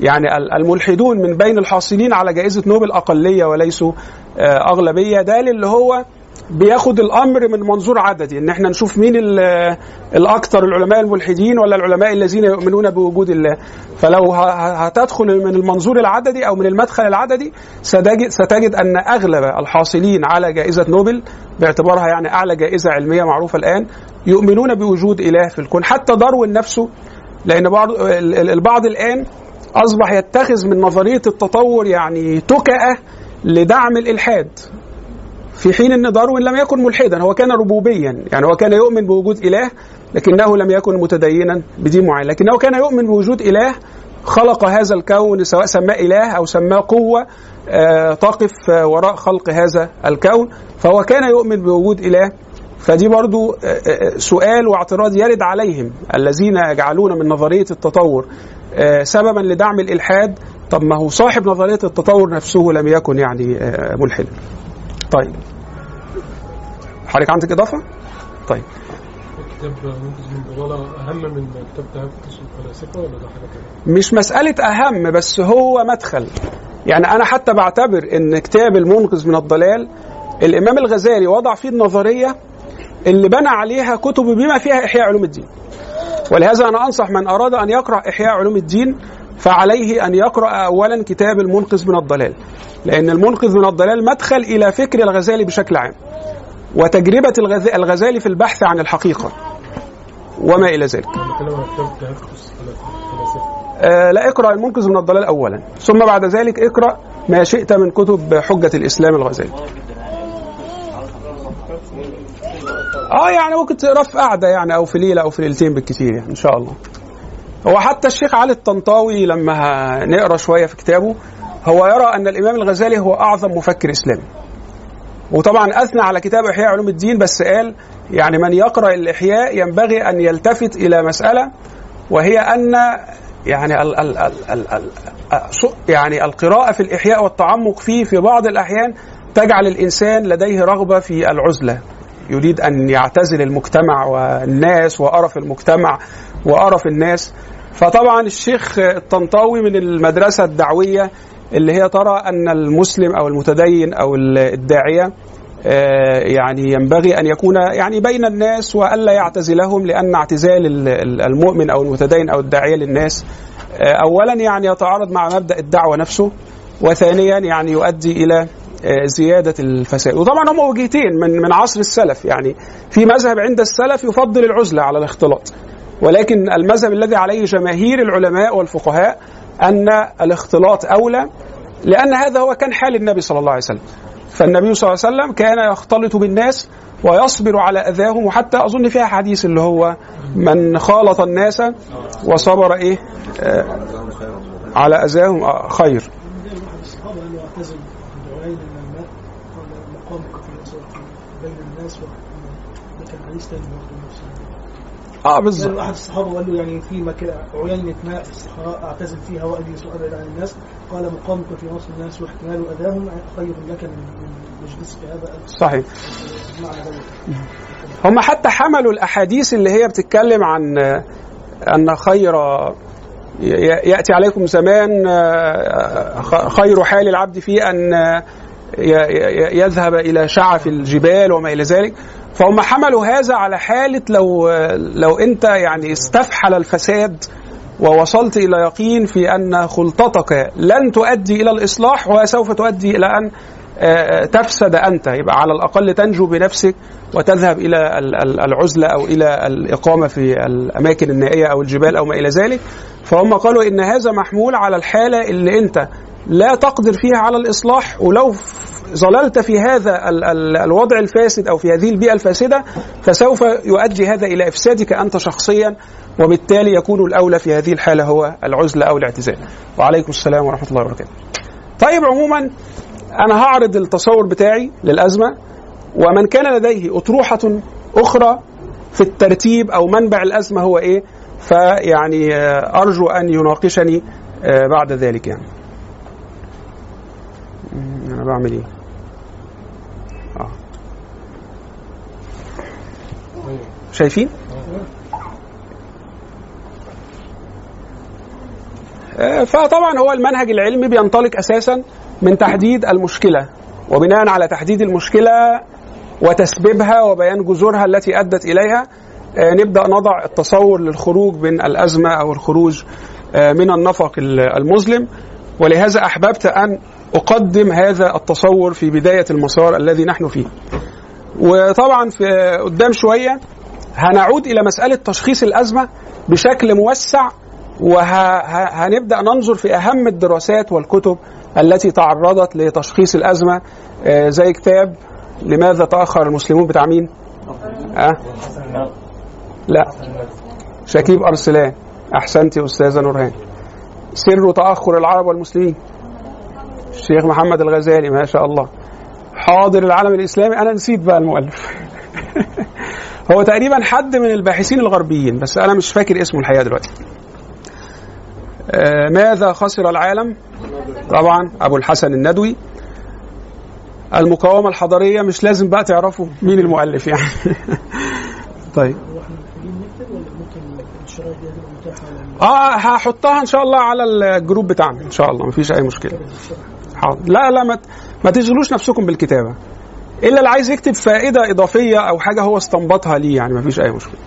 يعني ال- الملحدون من بين الحاصلين على جائزة نوبل أقلية وليسوا آه، أغلبية ده اللي هو بياخد الأمر من منظور عددي إن إحنا نشوف مين ال- الأكثر العلماء الملحدين ولا العلماء الذين يؤمنون بوجود الله. فلو هتدخل من المنظور العددي أو من المدخل العددي ستجد, أن أغلب الحاصلين على جائزة نوبل باعتبارها يعني أعلى جائزة علمية معروفة الآن يؤمنون بوجود إله في الكون. حتى داروين نفسه لأن بعض ال- ال- البعض الآن أصبح يتخذ من نظرية التطور يعني تكأة لدعم الإلحاد. في حين أن داروين لم يكن ملحدا هو كان ربوبيا يعني هو كان يؤمن بوجود إله لكنه لم يكن متدينا بدين معين. لكنه كان يؤمن بوجود إله خلق هذا الكون سواء سماه إله أو سماه قوة آه، تقف آه، وراء خلق هذا الكون فهو كان يؤمن بوجود إله. فدي برضو آه، آه، سؤال واعتراض يرد عليهم الذين يجعلون من نظرية التطور آه، سببا لدعم الإلحاد. طب ما هو صاحب نظرية التطور نفسه لم يكن يعني آه، ملحدا. طيب. حضرتك عندك إضافة؟ طيب. كتاب منقذ من كتاب تهافت الفلاسفة ولا ده تانية؟ مش مسألة أهم بس هو مدخل. يعني أنا حتى بعتبر إن كتاب المنقذ من الضلال الإمام الغزالي وضع فيه النظرية اللي بنى عليها كتب بما فيها إحياء علوم الدين. ولهذا أنا أنصح من أراد أن يقرأ إحياء علوم الدين فعليه أن يقرأ أولا كتاب المنقذ من الضلال. لأن المنقذ من الضلال مدخل إلى فكر الغزالي بشكل عام وتجربة الغز- الغزالي في البحث عن الحقيقة وما إلى ذلك. آه، لا اقرأ المنقذ من الضلال اولا. ثم بعد ذلك اقرأ ما شئت من كتب حجة الإسلام الغزالي. آه يعني ممكن تقرا في قعده يعني أو في ليلة أو في ليلتين بالكثير يعني إن شاء الله. هو حتى الشيخ علي الطنطاوي لما نقرأ شوية في كتابه هو يرى أن الإمام الغزالي هو أعظم مفكر إسلامي. وطبعا أثنى على كتاب إحياء علوم الدين بس قال يعني من يقرأ الإحياء ينبغي أن يلتفت إلى مسألة وهي أن يعني ال ال ال ال ال يعني القراءة في الإحياء والتعمق فيه في بعض الأحيان تجعل الإنسان لديه رغبة في العزلة. يريد أن يعتزل المجتمع والناس وقرف المجتمع. وقرف الناس. فطبعا الشيخ الطنطاوي من المدرسة الدعوية اللي هي ترى أن المسلم أو المتدين أو الداعية آه، يعني ينبغي أن يكون يعني بين الناس وألا يعتزلهم لأن اعتزال ال- ال- المؤمن أو المتدين أو الداعية للناس آه، اولا يعني يتعارض مع مبدأ الدعوة نفسه وثانيا يعني يؤدي إلى آه، زيادة الفساد. وطبعا هم وجهتين من من عصر السلف يعني في مذهب عند السلف يفضل العزلة على الاختلاط. ولكن المذهب الذي عليه جماهير العلماء والفقهاء أن الاختلاط أولى لأن هذا هو كان حال النبي صلى الله عليه وسلم. فالنبي صلى الله عليه وسلم كان يختلط بالناس ويصبر على أذاهم وحتى أظن فيها حديث اللي هو من خالط الناس وصبر إيه؟ آه على أذاهم آه خير من واحد الصحابه قال له اعتزل عند عيين من الماء قال مقامك في الأسواق بين الناس وحكم ده كان حديث تاني برضه نفس آه بالظبط له احد الصحابه قال له يعني في مكان عيينة ماء في الصحراء اعتزل فيها واجلس وابعد عن الناس. قال مقامك في وسط الناس واحتمال أذاهم خير لك من مجلسك هذا صحيح. هم حتى حملوا الأحاديث اللي هي بتتكلم عن آه، أن خير ي- يأتي عليكم زمان آه، خير حال العبد فيه أن آه، يذهب إلى شعف الجبال وما إلى ذلك. فهم حملوا هذا على حالة لو لو أنت يعني استفحل الفساد ووصلت إلى يقين في أن خلطتك لن تؤدي إلى الإصلاح وسوف تؤدي إلى أن آه، تفسد أنت. يبقى على الأقل تنجو بنفسك وتذهب إلى ال- ال- العزلة أو إلى الإقامة في الأماكن النائية أو الجبال أو ما إلى ذلك. فهم قالوا إن هذا محمول على الحالة اللي أنت لا تقدر فيها على الإصلاح ولو ظللت في هذا ال- ال- الوضع الفاسد أو في هذه البيئة الفاسدة فسوف يؤدي هذا إلى إفسادك أنت شخصيا وبالتالي يكون الأولى في هذه الحالة هو العزلة أو الاعتزال. وعليكم السلام ورحمة الله وبركاته. طيب عموما أنا هعرض التصور بتاعي للأزمة ومن كان لديه أطروحة أخرى في الترتيب أو منبع الأزمة هو إيه فيعني آه، أرجو أن يناقشني آه، بعد ذلك يعني. أنا بعمل إيه؟ آه شايفين؟ آه، فطبعا هو المنهج العلمي بينطلق أساسا من تحديد المشكلة وبناء على تحديد المشكلة وتسبيبها وبيان جذورها التي أدت إليها آه، نبدأ نضع التصور للخروج من الأزمة أو الخروج آه، من النفق ال- المظلم ولهذا أحببت أن أقدم هذا التصور في بداية المسار الذي نحن فيه. وطبعا في قدام شوية هنعود إلى مسألة تشخيص الأزمة بشكل موسع وهنبدا ننظر في أهم الدراسات والكتب التي تعرضت لتشخيص الأزمة آه، زي كتاب لماذا تأخر المسلمون بتاع مين؟ أه؟ لا شكيب أرسلان احسنت يا أستاذة نورهان سر تأخر العرب والمسلمين الشيخ محمد الغزالي ما شاء الله. حاضر العالم الإسلامي. أنا نسيت بقى المؤلف. هو تقريبا حد من الباحثين الغربيين بس أنا مش فاكر اسمه الحقيقة دلوقتي. آه، ماذا خسر العالم؟ طبعا أبو الحسن الندوي. المقاومة الحضارية مش لازم بقى تعرفوا مين المؤلف يعني. طيب. آه هحطها إن شاء الله على الجروب بتاعنا إن شاء الله. مفيش أي مشكلة. حاضر. لا لا ما ما تشغلوش نفسكم بالكتابة. إلا اللي عايز يكتب فائدة إضافية أو حاجة هو استنبطها ليه يعني مفيش أي مشكلة.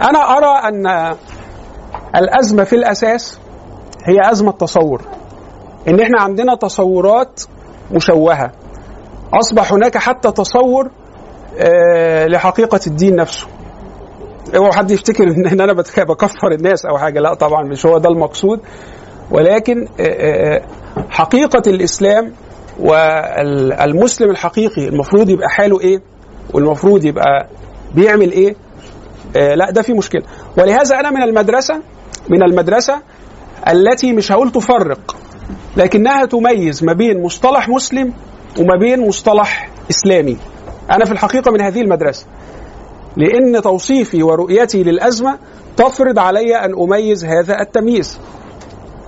أنا أرى أن الأزمة في الأساس هي أزمة تصور إن إحنا عندنا تصورات مشوهة. أصبح هناك حتى تصور آه، لحقيقة الدين نفسه. أوعى حد يفتكر إن أنا بكفر الناس أو حاجة. لا طبعا مش هو ده المقصود. ولكن آه، آه، آه، حقيقة الإسلام والمسلم الحقيقي المفروض يبقى حاله إيه؟ والمفروض يبقى بيعمل آه، لا ده في مشكلة. ولهذا أنا من المدرسة من المدرسة التي مش هقول تفرق لكنها تميز ما بين مصطلح مسلم وما بين مصطلح إسلامي. أنا في الحقيقة من هذه المدرسة لأن توصيفي ورؤيتي للأزمة تفرض علي أن أميز هذا التمييز.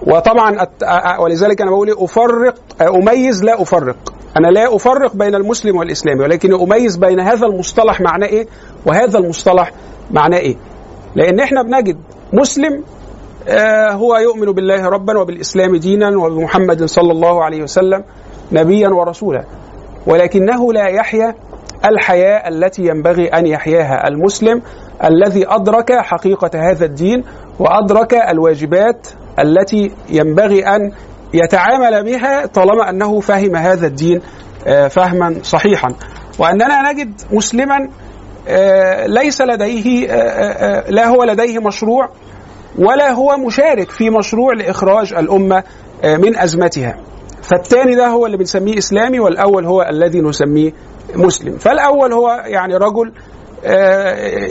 وطبعا أت- ولذلك أنا بقول إيه؟ أفرق أميز لا أفرق. أنا لا أفرق بين المسلم والإسلامي ولكن أميز بين هذا المصطلح معناه إيه؟ وهذا المصطلح معناه إيه؟ لأن إحنا بنجد مسلم آه، هو يؤمن بالله ربا وبالإسلام دينا وبمحمد صلى الله عليه وسلم نبيا ورسولا. ولكنه لا يحيا الحياة التي ينبغي أن يحياها المسلم الذي أدرك حقيقة هذا الدين وأدرك الواجبات التي ينبغي أن يتعامل بها طالما أنه فهم هذا الدين آه، فهما صحيحا. وأننا نجد مسلما آه، ليس لديه آه، لا هو لديه مشروع ولا هو مشارك في مشروع لإخراج الأمة آه، من أزمتها. فالثاني ده هو اللي بنسميه إسلامي والأول هو الذي نسميه مسلم. فالأول هو يعني رجل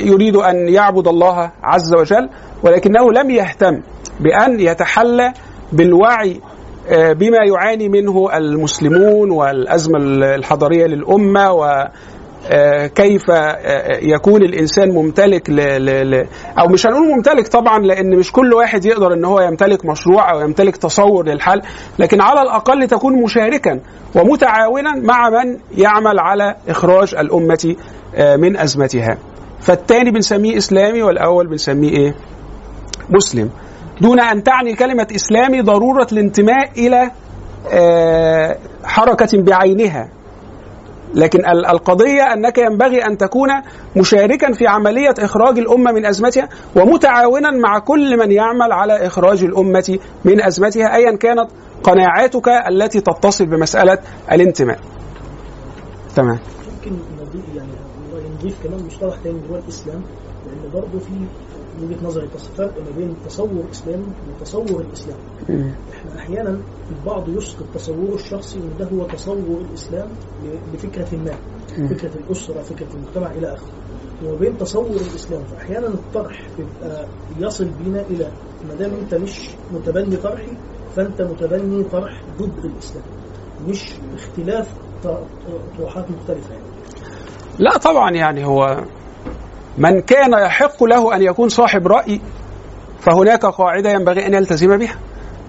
يريد أن يعبد الله عز وجل ولكنه لم يهتم بأن يتحلى بالوعي آه، بما يعاني منه المسلمون والأزمة الحضارية للأمة و آه، كيف آه، يكون الإنسان ممتلك ل... ل... ل... أو مش هنقول ممتلك طبعا لأن مش كل واحد يقدر إن هو يمتلك مشروع أو يمتلك تصور للحل لكن على الأقل تكون مشاركا ومتعاونا مع من يعمل على إخراج الأمة من أزمتها. فالتاني بنسميه إسلامي والأول بنسميه إيه؟ مسلم. دون أن تعني كلمة إسلامي ضرورة الانتماء إلى آه، حركة بعينها. لكن ال- القضية أنك ينبغي أن تكون مشاركا في عملية إخراج الأمة من أزمتها ومتعاونا مع كل من يعمل على إخراج الأمة من أزمتها أيا كانت قناعاتك التي تتصل بمسألة الانتماء. تمام. ممكن نضيف يعني نضيف كمان مصطلح تاني هو الإسلام لأن برضه في من وجهة نظري فرق ما بين تصور اسلامي وتصور الإسلام. إحنا أحيانا البعض يسقط تصوره الشخصي ان ده هو تصور الإسلام لفكره ما. فكرة الأسرة فكرة المجتمع إلى آخره. وما بين تصور الإسلام فأحيانا الطرح بيبقى يصل بينا إلى ما دام أنت مش متبني طرحي فأنت متبني طرح ضد الإسلام. مش اختلاف طروحات مختلفة يعني. لا طبعا يعني هو من كان يحق له أن يكون صاحب رأي فهناك قاعدة ينبغي أن يلتزم بها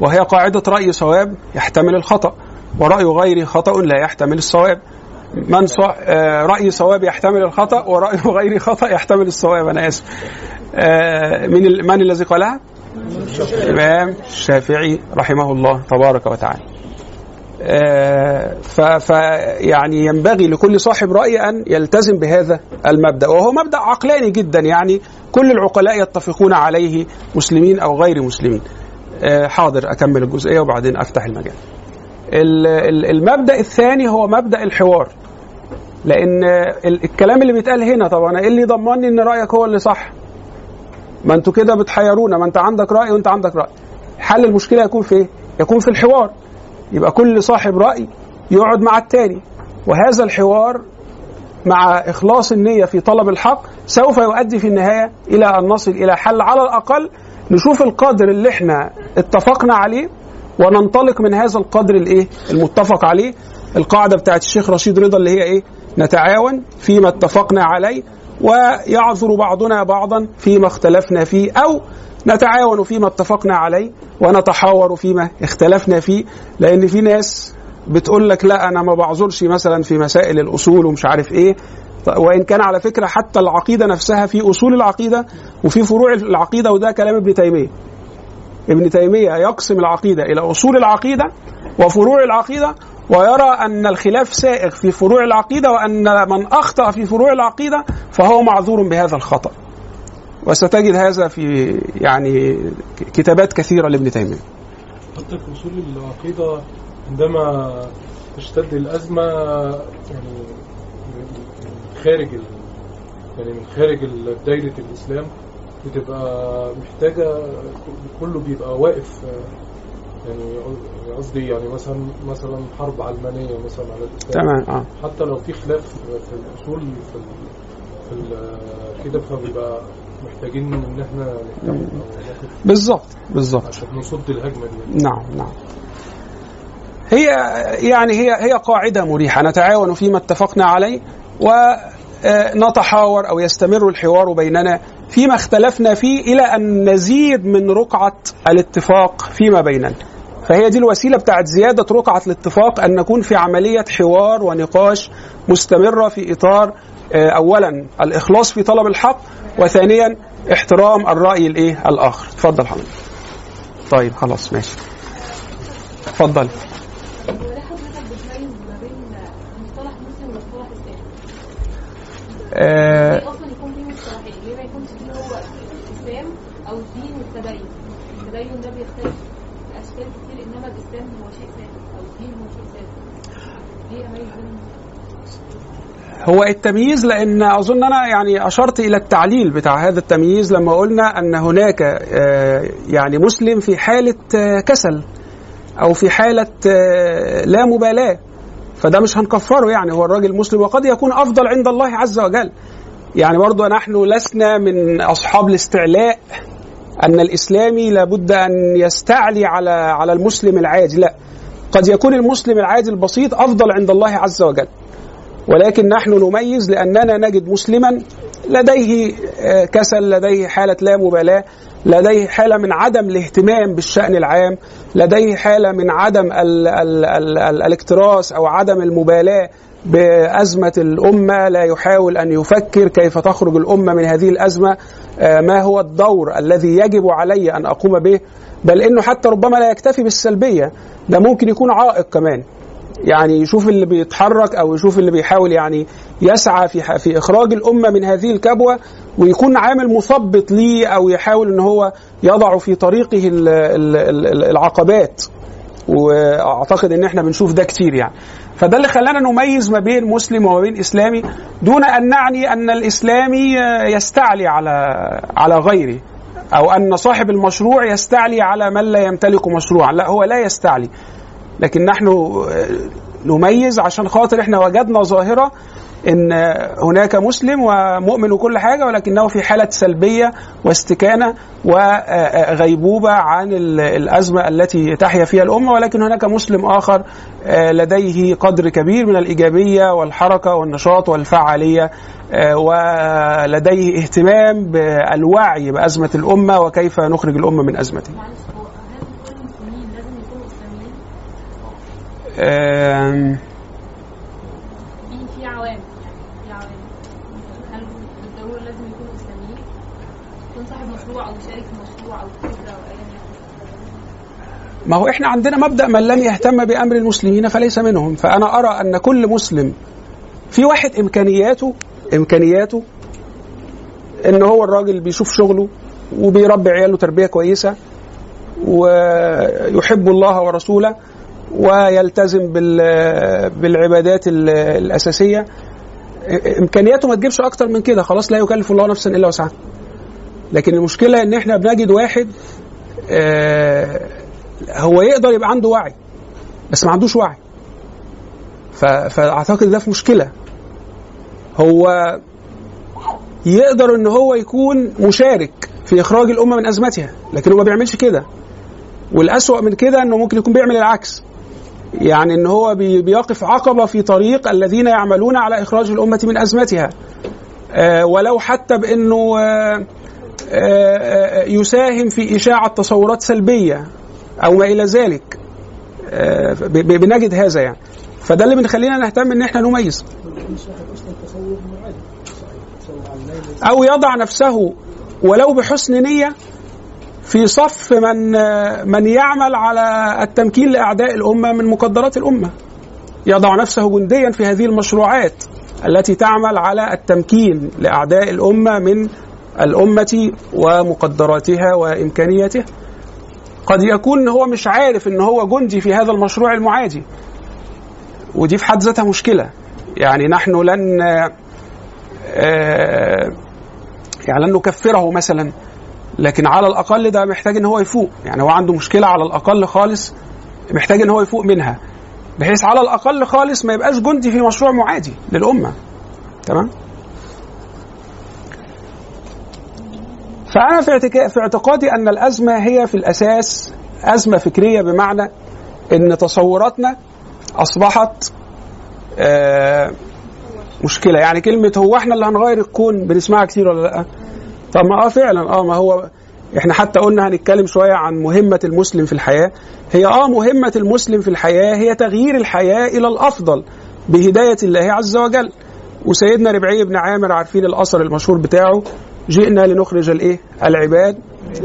وهي قاعدة رأي صواب يحتمل الخطأ ورأي غير خطأ لا يحتمل الصواب. من صع... آه، رأي صواب يحتمل الخطأ ورأي غير خطأ يحتمل الصواب. أنا آسف. آه، من ال... من الذي قالها؟ الإمام الشافعي رحمه الله تبارك وتعالى. آه، ف ف يعني ينبغي لكل صاحب رأي أن يلتزم بهذا المبدأ وهو مبدأ عقلاني جدا يعني كل العقلاء يتفقون عليه مسلمين أو غير مسلمين. آه، حاضر أكمل الجزئية وبعدين أفتح المجال. ال- ال- المبدأ الثاني هو مبدأ الحوار لأن ال- الكلام اللي بيتقال هنا طب أنا إيه اللي ضمني إن رأيك هو اللي صح؟ ما أنتوا كده بتحيرونا ما أنت عندك رأي وأنت عندك رأي. حل المشكلة يكون في إيه؟ يكون في الحوار. يبقى كل صاحب رأي يقعد مع التاني. وهذا الحوار مع إخلاص النية في طلب الحق سوف يؤدي في النهاية إلى أن نصل إلى حل على الأقل. نشوف القدر اللي إحنا اتفقنا عليه وننطلق من هذا القدر الإيه؟ المتفق عليه. القاعدة بتاعت الشيخ رشيد رضا اللي هي إيه؟ نتعاون فيما اتفقنا عليه ويعذر بعضنا بعضا فيما اختلفنا فيه أو نتعاون فيما اتفقنا عليه ونتحاور فيما اختلفنا فيه لأن في ناس بتقول لك لا أنا ما بعذرش مثلا في مسائل الأصول ومش عارف إيه. ط- وإن كان على فكرة حتى العقيدة نفسها في أصول العقيدة وفي فروع العقيدة وده كلام ابن تيمية. ابن تيمية يقسم العقيدة إلى أصول العقيدة وفروع العقيدة ويرى أن الخلاف سائغ في فروع العقيدة وأن من أخطأ في فروع العقيدة فهو معذور بهذا الخطأ. وستجد هذا في يعني كتابات كثيرة لابن تيمية حتى في أصول العقيدة عندما تشتد الأزمة يعني من خارج. يعني من خارج ال- دايرة الإسلام بتبقى محتاجة كله بيبقى واقف يعني قصدي يعني مثلا مثلا حرب علمانية مثلا على الإسلام تمام آه حتى لو في خلاف في الأصول في. في. كده فبيبقى محتاجين إن إحنا بالظبط بالظبط عشان نصد الهجمة دي. نعم نعم. هي يعني هي هي قاعدة مريحة نتعاون فيما اتفقنا عليه ونتحاور أو يستمر الحوار بيننا فيما اختلفنا فيه إلى أن نزيد من رقعة الاتفاق فيما بيننا. فهي دي الوسيلة بتاعت زيادة رقعة الاتفاق أن نكون في عملية حوار ونقاش مستمرة في إطار آه، اولا الإخلاص في طلب الحق وثانيا احترام الرأي الإيه؟ الآخر. اتفضل حضرتك. طيب خلاص ماشي. اتفضل. وليه حضرتك بتميز ما بين مصطلح مسلم ومصطلح اسلامي؟ آه ليه أصلا يكون في مصطلحين؟ ليه ما يكونش فيه هو الاسلام أو الدين والتدين؟ التدين ده بيختلف في اشكال كتير انما الاسلام هو شيء ثابت أو الدين هو شيء ثابت. ليه اميز بينهم؟ هو التمييز لأن أظن أنا يعني أشرت إلى التعليل بتاع هذا التمييز لما قلنا أن هناك آه، يعني مسلم في حالة آه، كسل أو في حالة آه، لا مبالاة. فده مش هنكفره يعني هو الراجل مسلم وقد يكون أفضل عند الله عز وجل. يعني برضو نحن لسنا من أصحاب الاستعلاء أن الإسلامي لابد أن يستعلي على على المسلم العادي لا قد يكون المسلم العادي البسيط أفضل عند الله عز وجل. ولكن نحن نميز لأننا نجد مسلما لديه آه، كسل لديه حالة لا مبالاة لديه حالة من عدم الاهتمام بالشأن العام لديه حالة من عدم ال ال ال ال الاكتراث أو عدم المبالاة بأزمة الأمة. لا يحاول أن يفكر كيف تخرج الأمة من هذه الأزمة آه، ما هو الدور الذي يجب علي أن أقوم به؟ بل إنه حتى ربما لا يكتفي بالسلبية ده ممكن يكون عائق كمان. يعني يشوف اللي بيتحرك أو يشوف اللي بيحاول يعني يسعى في في إخراج الأمة من هذه الكبوة ويكون عامل مثبط ليه أو يحاول إن هو يضع في طريقه ال- ال- ال- العقبات. وأعتقد إن إحنا بنشوف ده كتير يعني. فده اللي خلانا نميز ما بين مسلم وما بين إسلامي دون أن نعني أن الإسلامي يستعلي على على غيره. أو أن صاحب المشروع يستعلي على من لا يمتلك مشروعا. لا هو لا يستعلي. لكن نحن آه، نميز عشان خاطر إحنا وجدنا ظاهرة إن هناك مسلم ومؤمن وكل حاجة ولكنه في حالة سلبية واستكانة وغيبوبه عن ال- الأزمة التي تحيا فيها الأمة ولكن هناك مسلم آخر آه، لديه قدر كبير من الإيجابية والحركة والنشاط والفعالية آه، ولديه اهتمام بالوعي بأزمة الأمة وكيف نخرج الأمة من ازمتها. معلش هو هل كل المسلمين لازم يكونوا اسلاميين؟ آم، في في عوام يعني في عوام. هل بالضروره لازم يكونوا اسلاميين؟ يكون صاحب مشروع أو في مشروع أو فكره أو ايا ما هو إحنا عندنا مبدأ من لم يهتم بأمر المسلمين فليس منهم. فأنا أرى أن كل مسلم في واحد إمكانياته إمكانياته إن هو الراجل بيشوف شغله وبيربي عياله تربية كويسة ويحب الله ورسوله. ويلتزم بال- بالعبادات ال- الأساسية. إمكانياته ما تجيبش أكتر من كده خلاص لا يكلف الله نفسا إلا وسعها. لكن المشكلة إن إحنا بنجد واحد آه، هو يقدر يبقى عنده وعي بس ما عندوش وعي. ف- فأعتقد ده في مشكلة. هو يقدر إن هو يكون مشارك في إخراج الأمة من أزمتها لكن هو ما بيعملش كده. والأسوأ من كده إنه ممكن يكون بيعمل العكس. يعني إن هو بي- بيقف عقبه في طريق الذين يعملون على إخراج الأمة من أزمتها. آه، ولو حتى بإنه آه، آه، يساهم في إشاعة تصورات سلبية أو ما إلى ذلك. بنجد هذا يعني. فده اللي بنخلينا نهتم إن إحنا نميز. أو يضع نفسه ولو بحسن نية في صف من من يعمل على التمكين لأعداء الأمة من مقدرات الأمة. يضع نفسه جنديا في هذه المشروعات التي تعمل على التمكين لأعداء الأمة من الأمة ومقدراتها وإمكانياتها. قد يكون هو مش عارف إن هو جندي في هذا المشروع المعادي. ودي في حد ذاتها مشكلة. يعني نحن لن آه، يعني لن نكفره مثلا. لكن على الأقل ده محتاج إن هو يفوق. يعني هو عنده مشكلة على الأقل خالص محتاج إن هو يفوق منها. بحيث على الأقل خالص ما يبقاش جندي في مشروع معادي للأمة. تمام؟ فأنا في في اعتقادي أن الأزمة هي في الأساس أزمة فكرية بمعنى إن تصوراتنا أصبحت آه، مشكلة. يعني كلمة هو إحنا اللي هنغير الكون بنسمعها كتير ولا لأ؟ طب ما آه فعلا آه ما هو إحنا حتى قلنا هنتكلم شوية عن مهمة المسلم في الحياة. هي آه مهمة المسلم في الحياة هي تغيير الحياة إلى الأفضل بهداية الله عز وجل. وسيدنا ربعي بن عامر عارفين الأثر المشهور بتاعه جئنا لنخرج الإيه؟ العباد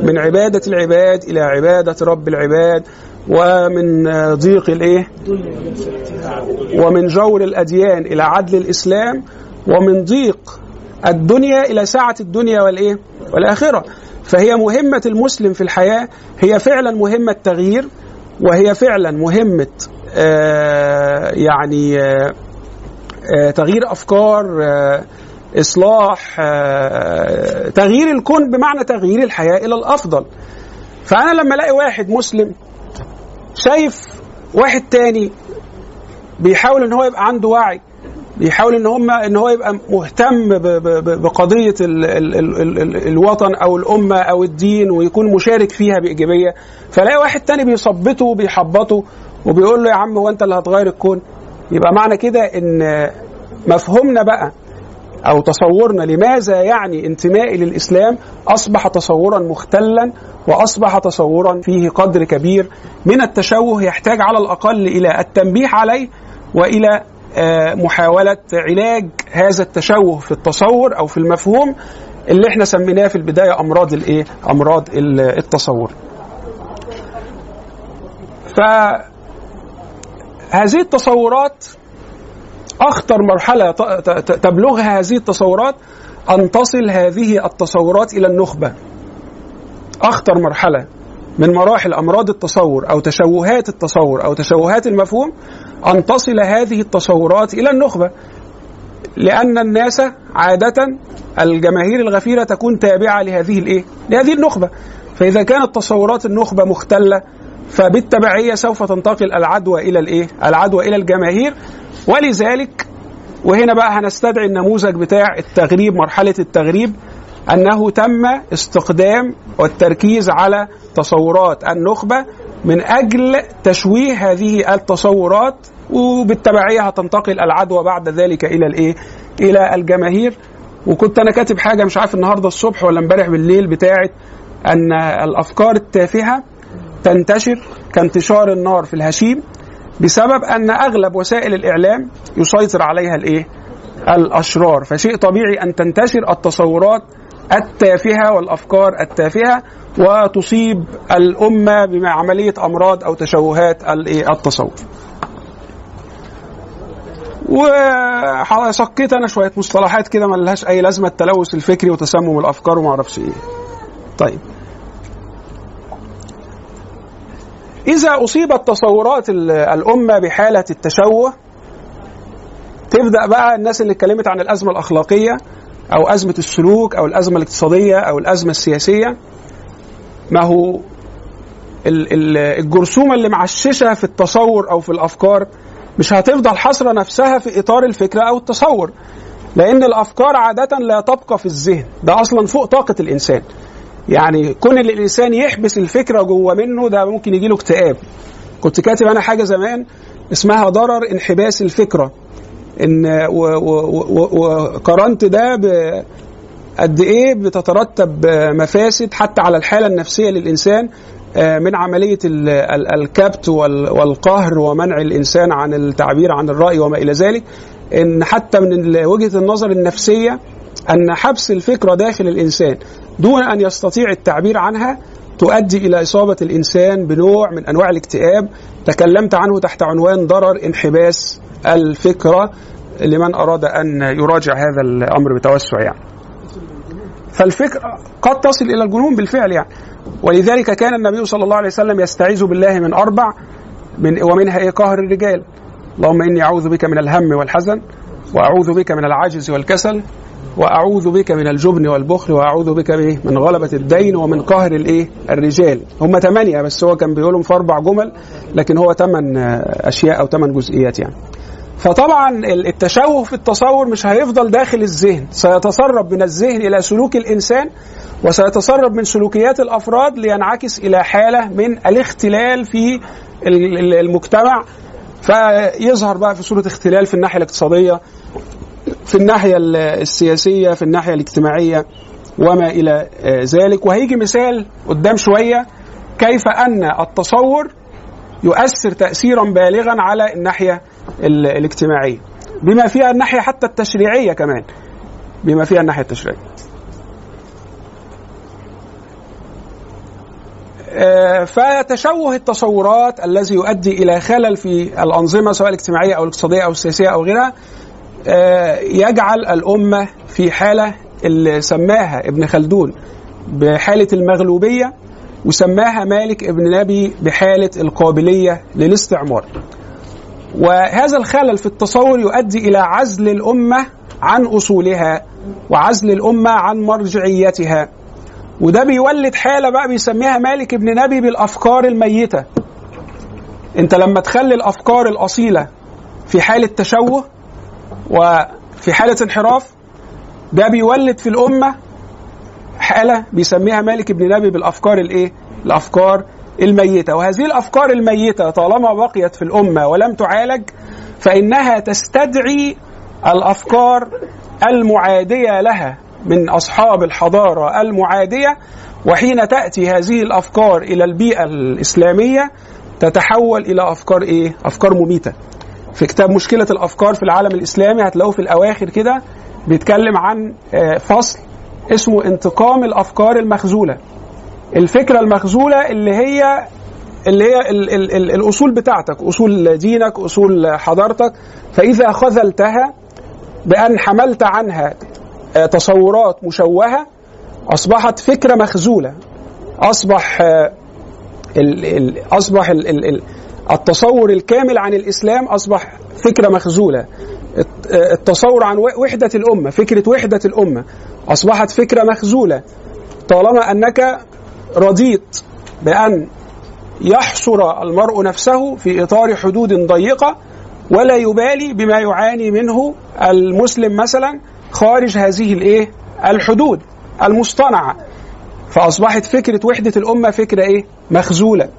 من عبادة العباد إلى عبادة رب العباد ومن ضيق الإيه؟ ومن جور الأديان إلى عدل الإسلام ومن ضيق الدنيا إلى سعه الدنيا والإيه؟ والآخرة. فهي مهمة المسلم في الحياة هي فعلا مهمة تغيير وهي فعلا مهمة آه يعني آه آه تغيير أفكار آه إصلاح آه تغيير الكون بمعنى تغيير الحياة إلى الأفضل. فأنا لما ألاقي واحد مسلم شايف واحد تاني بيحاول إن هو يبقى عنده وعي بيحاول إن هم إن هو يبقى مهتم بقضية ال ال ال ال ال الوطن أو الأمة أو الدين ويكون مشارك فيها بإيجابية. فلاقي واحد تاني بيثبطه وبيحبطه وبيقول له يا عم هو أنت اللي هتغير الكون. يبقى معنى كده إن مفهومنا بقى أو تصورنا لماذا يعني انتمائي للإسلام أصبح تصورا مختلا وأصبح تصورا فيه قدر كبير من التشوه يحتاج على الأقل إلى التنبيه عليه وإلى آه، محاولة علاج هذا التشوه في التصور أو في المفهوم اللي إحنا سميناه في البداية أمراض الإيه؟ أمراض ال- التصور. ف هذه التصورات ت- ت- تبلغها هذه التصورات أن تصل هذه التصورات إلى النخبة. أخطر مرحلة من مراحل أمراض التصور أو تشوهات التصور أو تشوهات المفهوم أن تصل هذه التصورات إلى النخبة. لأن الناس عادة الجماهير الغفيرة تكون تابعة لهذه الإيه؟ لهذه النخبة. فإذا كانت تصورات النخبة مختلة فبالتبعية سوف تنتقل العدوى إلى الإيه؟ العدوى إلى الجماهير ولذلك وهنا بقى هنستدعي النموذج بتاع التغريب مرحلة التغريب أنه تم استخدام والتركيز على تصورات النخبة من أجل تشويه هذه التصورات وبالتبعية هتنتقل العدوى بعد ذلك إلى الإيه؟ إلى الجماهير وكنت أنا كاتب حاجة مش عارف النهارده الصبح ولا امبارح بالليل بتاعت أن الأفكار التافهة تنتشر كانتشار النار في الهشيم بسبب أن أغلب وسائل الإعلام يسيطر عليها الإيه؟ الأشرار، فشيء طبيعي أن تنتشر التصورات التافهة والأفكار التافهة وتصيب الأمة بعملية أمراض أو تشوهات؟ التصور. وسقيت أنا شوية مصطلحات كده ما لهاش أي لازمة التلوث الفكري وتسمم الأفكار وما أعرفش إيه. طيب. إذا أصيبت تصورات ال- الأمة بحالة التشوه تبدأ بقى الناس اللي اتكلمت عن الأزمة الأخلاقية أو أزمة السلوك أو الأزمة الاقتصادية أو الأزمة السياسية ما هو ال- ال- الجرثومة اللي معششة في التصور أو في الأفكار مش هتفضل حاصرة نفسها في إطار الفكرة أو التصور لأن الأفكار عادة لا تبقى في الذهن ده أصلا فوق طاقة الإنسان. يعني كون ان الإنسان يحبس الفكرة جوه منه ده ممكن يجيله اكتئاب. كنت كاتب أنا حاجة زمان اسمها ضرر انحباس الفكرة. إن وقارنت ده قد إيه بتترتب مفاسد حتى على الحالة النفسية للإنسان آه، من ال- الكبت وال- والقهر ومنع الإنسان عن التعبير عن الرأي وما إلى ذلك. إن حتى من وجهة النظر النفسية أن حبس الفكرة داخل الإنسان دون أن يستطيع التعبير عنها تؤدي إلى إصابة الإنسان بنوع من أنواع الاكتئاب. تكلمت عنه تحت عنوان ضرر انحباس الفكرة لمن أراد أن يراجع هذا الأمر بتوسع يعني. فالفكرة قد تصل إلى الجنون بالفعل يعني. ولذلك كان النبي صلى الله عليه وسلم يستعيذ بالله من أربع من ومنها إيه؟ قهر الرجال. اللهم إني أعوذ بك من الهم والحزن وأعوذ بك من العجز والكسل وأعوذ بك من الجبن والبخل وأعوذ بك؟ من غلبة الدين ومن قهر الإيه؟ الرجال. هم ثمانية بس هو كان بيقولهم في أربع جمل لكن هو ثمان أشياء أو ثمان جزئيات يعني. فطبعا التشوه في التصور مش هيفضل داخل الذهن. سيتسرب من الذهن إلى سلوك الإنسان وسيتسرب من سلوكيات الأفراد لينعكس إلى حالة من الاختلال في ال- ال- المجتمع. فيظهر بقى في صورة اختلال في الناحية الاقتصادية في الناحية ال- السياسية في الناحية الاجتماعية وما إلى آه، ذلك. وهيجي مثال قدام شوية كيف أن التصور يؤثر تاثيرا بالغا على الناحية ال- الاجتماعية. بما فيها الناحية حتى التشريعية كمان. بما فيها الناحية التشريعية. آه، فتشوه التصورات الذي يؤدي إلى خلل في الأنظمة سواء الاجتماعية أو الاقتصادية أو السياسية أو غيرها. آه، يجعل الأمة في حالة اللي سماها ابن خلدون بحالة المغلوبية وسماها مالك ابن نبي بحالة القابلية للاستعمار. وهذا الخلل في التصور يؤدي إلى عزل الأمة عن أصولها وعزل الأمة عن مرجعيتها. وده بيولد حالة بقى بيسميها مالك ابن نبي بالأفكار الميتة. أنت لما تخلي الأفكار الأصيلة في حالة تشوه وفي حالة انحراف ده بيولد في الأمة حالة بيسميها مالك ابن نبي بالأفكار الإيه؟ الأفكار الميتة، وهذه الأفكار الميتة طالما بقيت في الأمة ولم تعالج فإنها تستدعي الأفكار المعادية لها من أصحاب الحضارة المعادية وحين تأتي هذه الأفكار إلى البيئة الإسلامية تتحول إلى أفكار إيه؟ أفكار مميتة. في كتاب مشكلة الأفكار في العالم الإسلامي هتلاقوه في الأواخر كده بيتكلم عن آه، فصل اسمه انتقام الأفكار المخزولة. الفكرة المخزوله اللي هي اللي هي ال ال ال الأصول بتاعتك، أصول دينك، أصول حضارتك، فإذا خذلتها بأن حملت عنها آه، تصورات مشوهة أصبحت فكرة مخزوله. أصبح آه، ال ال أصبح ال ال ال التصور الكامل عن الإسلام أصبح فكرة مخزوله الت- التصور عن وحدة الأمة فكرة وحدة الأمة أصبحت فكرة مخزوله طالما أنك رضيت بأن يحصر المرء نفسه في إطار حدود ضيقة ولا يبالي بما يعاني منه المسلم مثلا خارج هذه الإيه؟ الحدود المصطنعة. فأصبحت فكرة وحدة الأمة فكرة إيه؟ مخزولة.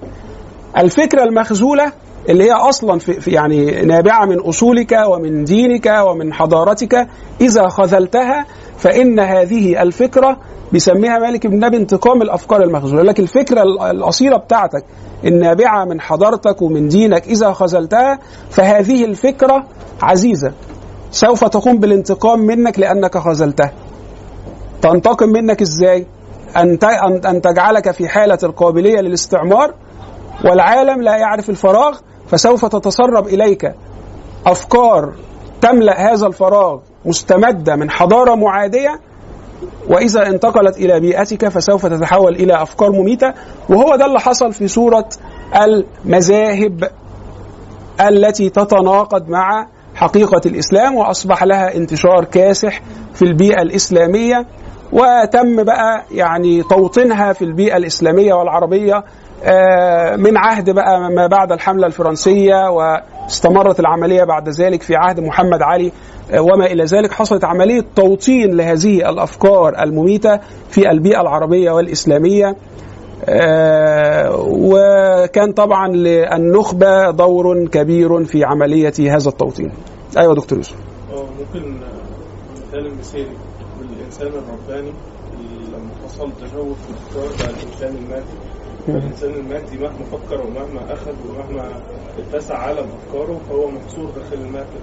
الفكرة المخزولة اللي هي أصلا في- يعني نابعة من أصولك ومن دينك ومن حضارتك إذا خذلتها فإن هذه الفكرة بيسميها مالك بن نبي انتقام الأفكار المخزوله لكن الفكرة ال- الأصيلة بتاعتك النابعه من حضارتك ومن دينك إذا خذلتها فهذه الفكرة عزيزة. سوف تقوم بالانتقام منك لأنك خذلتها. تنتقم منك إزاي؟ ان أن تجعلك في حالة القابلية للاستعمار والعالم لا يعرف الفراغ فسوف تتسرب إليك أفكار تملأ هذا الفراغ مستمدة من حضارة معادية وإذا انتقلت إلى بيئتك فسوف تتحول إلى أفكار مميتة. وهو ده اللي حصل في صوره المذاهب التي تتناقض مع حقيقة الإسلام وأصبح لها انتشار كاسح في البيئة الإسلامية وتم بقى يعني توطينها في البيئة الإسلامية والعربية آه، من عهد بقى ما بعد الحملة الفرنسية واستمرت العملية بعد ذلك في عهد محمد علي آه، وما إلى ذلك حصلت عملية توطين لهذه الأفكار المميتة في البيئة العربية والإسلامية آه، وكان طبعا للنخبة دور كبير في عملية هذا التوطين. أيوه دكتور يوسف. ممكن آه، المثال المثالي الإنسان الرباني لما حصل تشوه في الافكار بقى الانسان المادي الإنسان المادي مهما فكر ومهما أخذ ومهما اتسع عالم أفكاره فهو محصور داخل المادة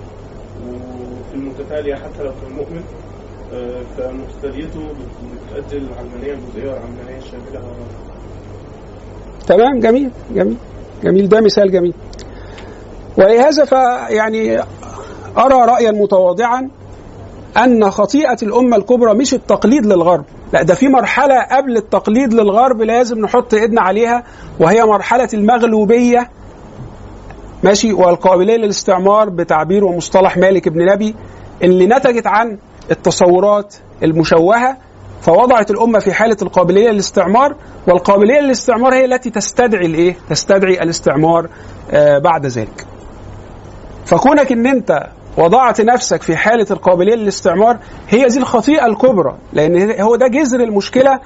وفي المتتالية حتى لو كان مؤمن آه، فمتتاليته بت- بتؤدي للعلمانية الجزئية والعلمانية الشاملة تمام جميل جميل جميل. ده مثال جميل. ولهذا فيعني أرى رأيا متواضعا. أن خطيئة الأمة الكبرى مش التقليد للغرب. لا ده في مرحلة قبل التقليد للغرب لازم نحط إيدنا عليها وهي مرحلة المغلوبية. ماشي؟ والقابلية للاستعمار بتعبير ومصطلح مالك بن نبي اللي نتجت عن التصورات المشوهة فوضعت الأمة في حالة القابلية للاستعمار والقابلية للاستعمار هي التي تستدعي الإيه؟ تستدعي الاستعمار آه بعد ذلك. فكونك إن أنت وضعت نفسك في حالة القابلية للاستعمار هي دي الخطيئة الكبرى لأن هو ده جذر المشكلة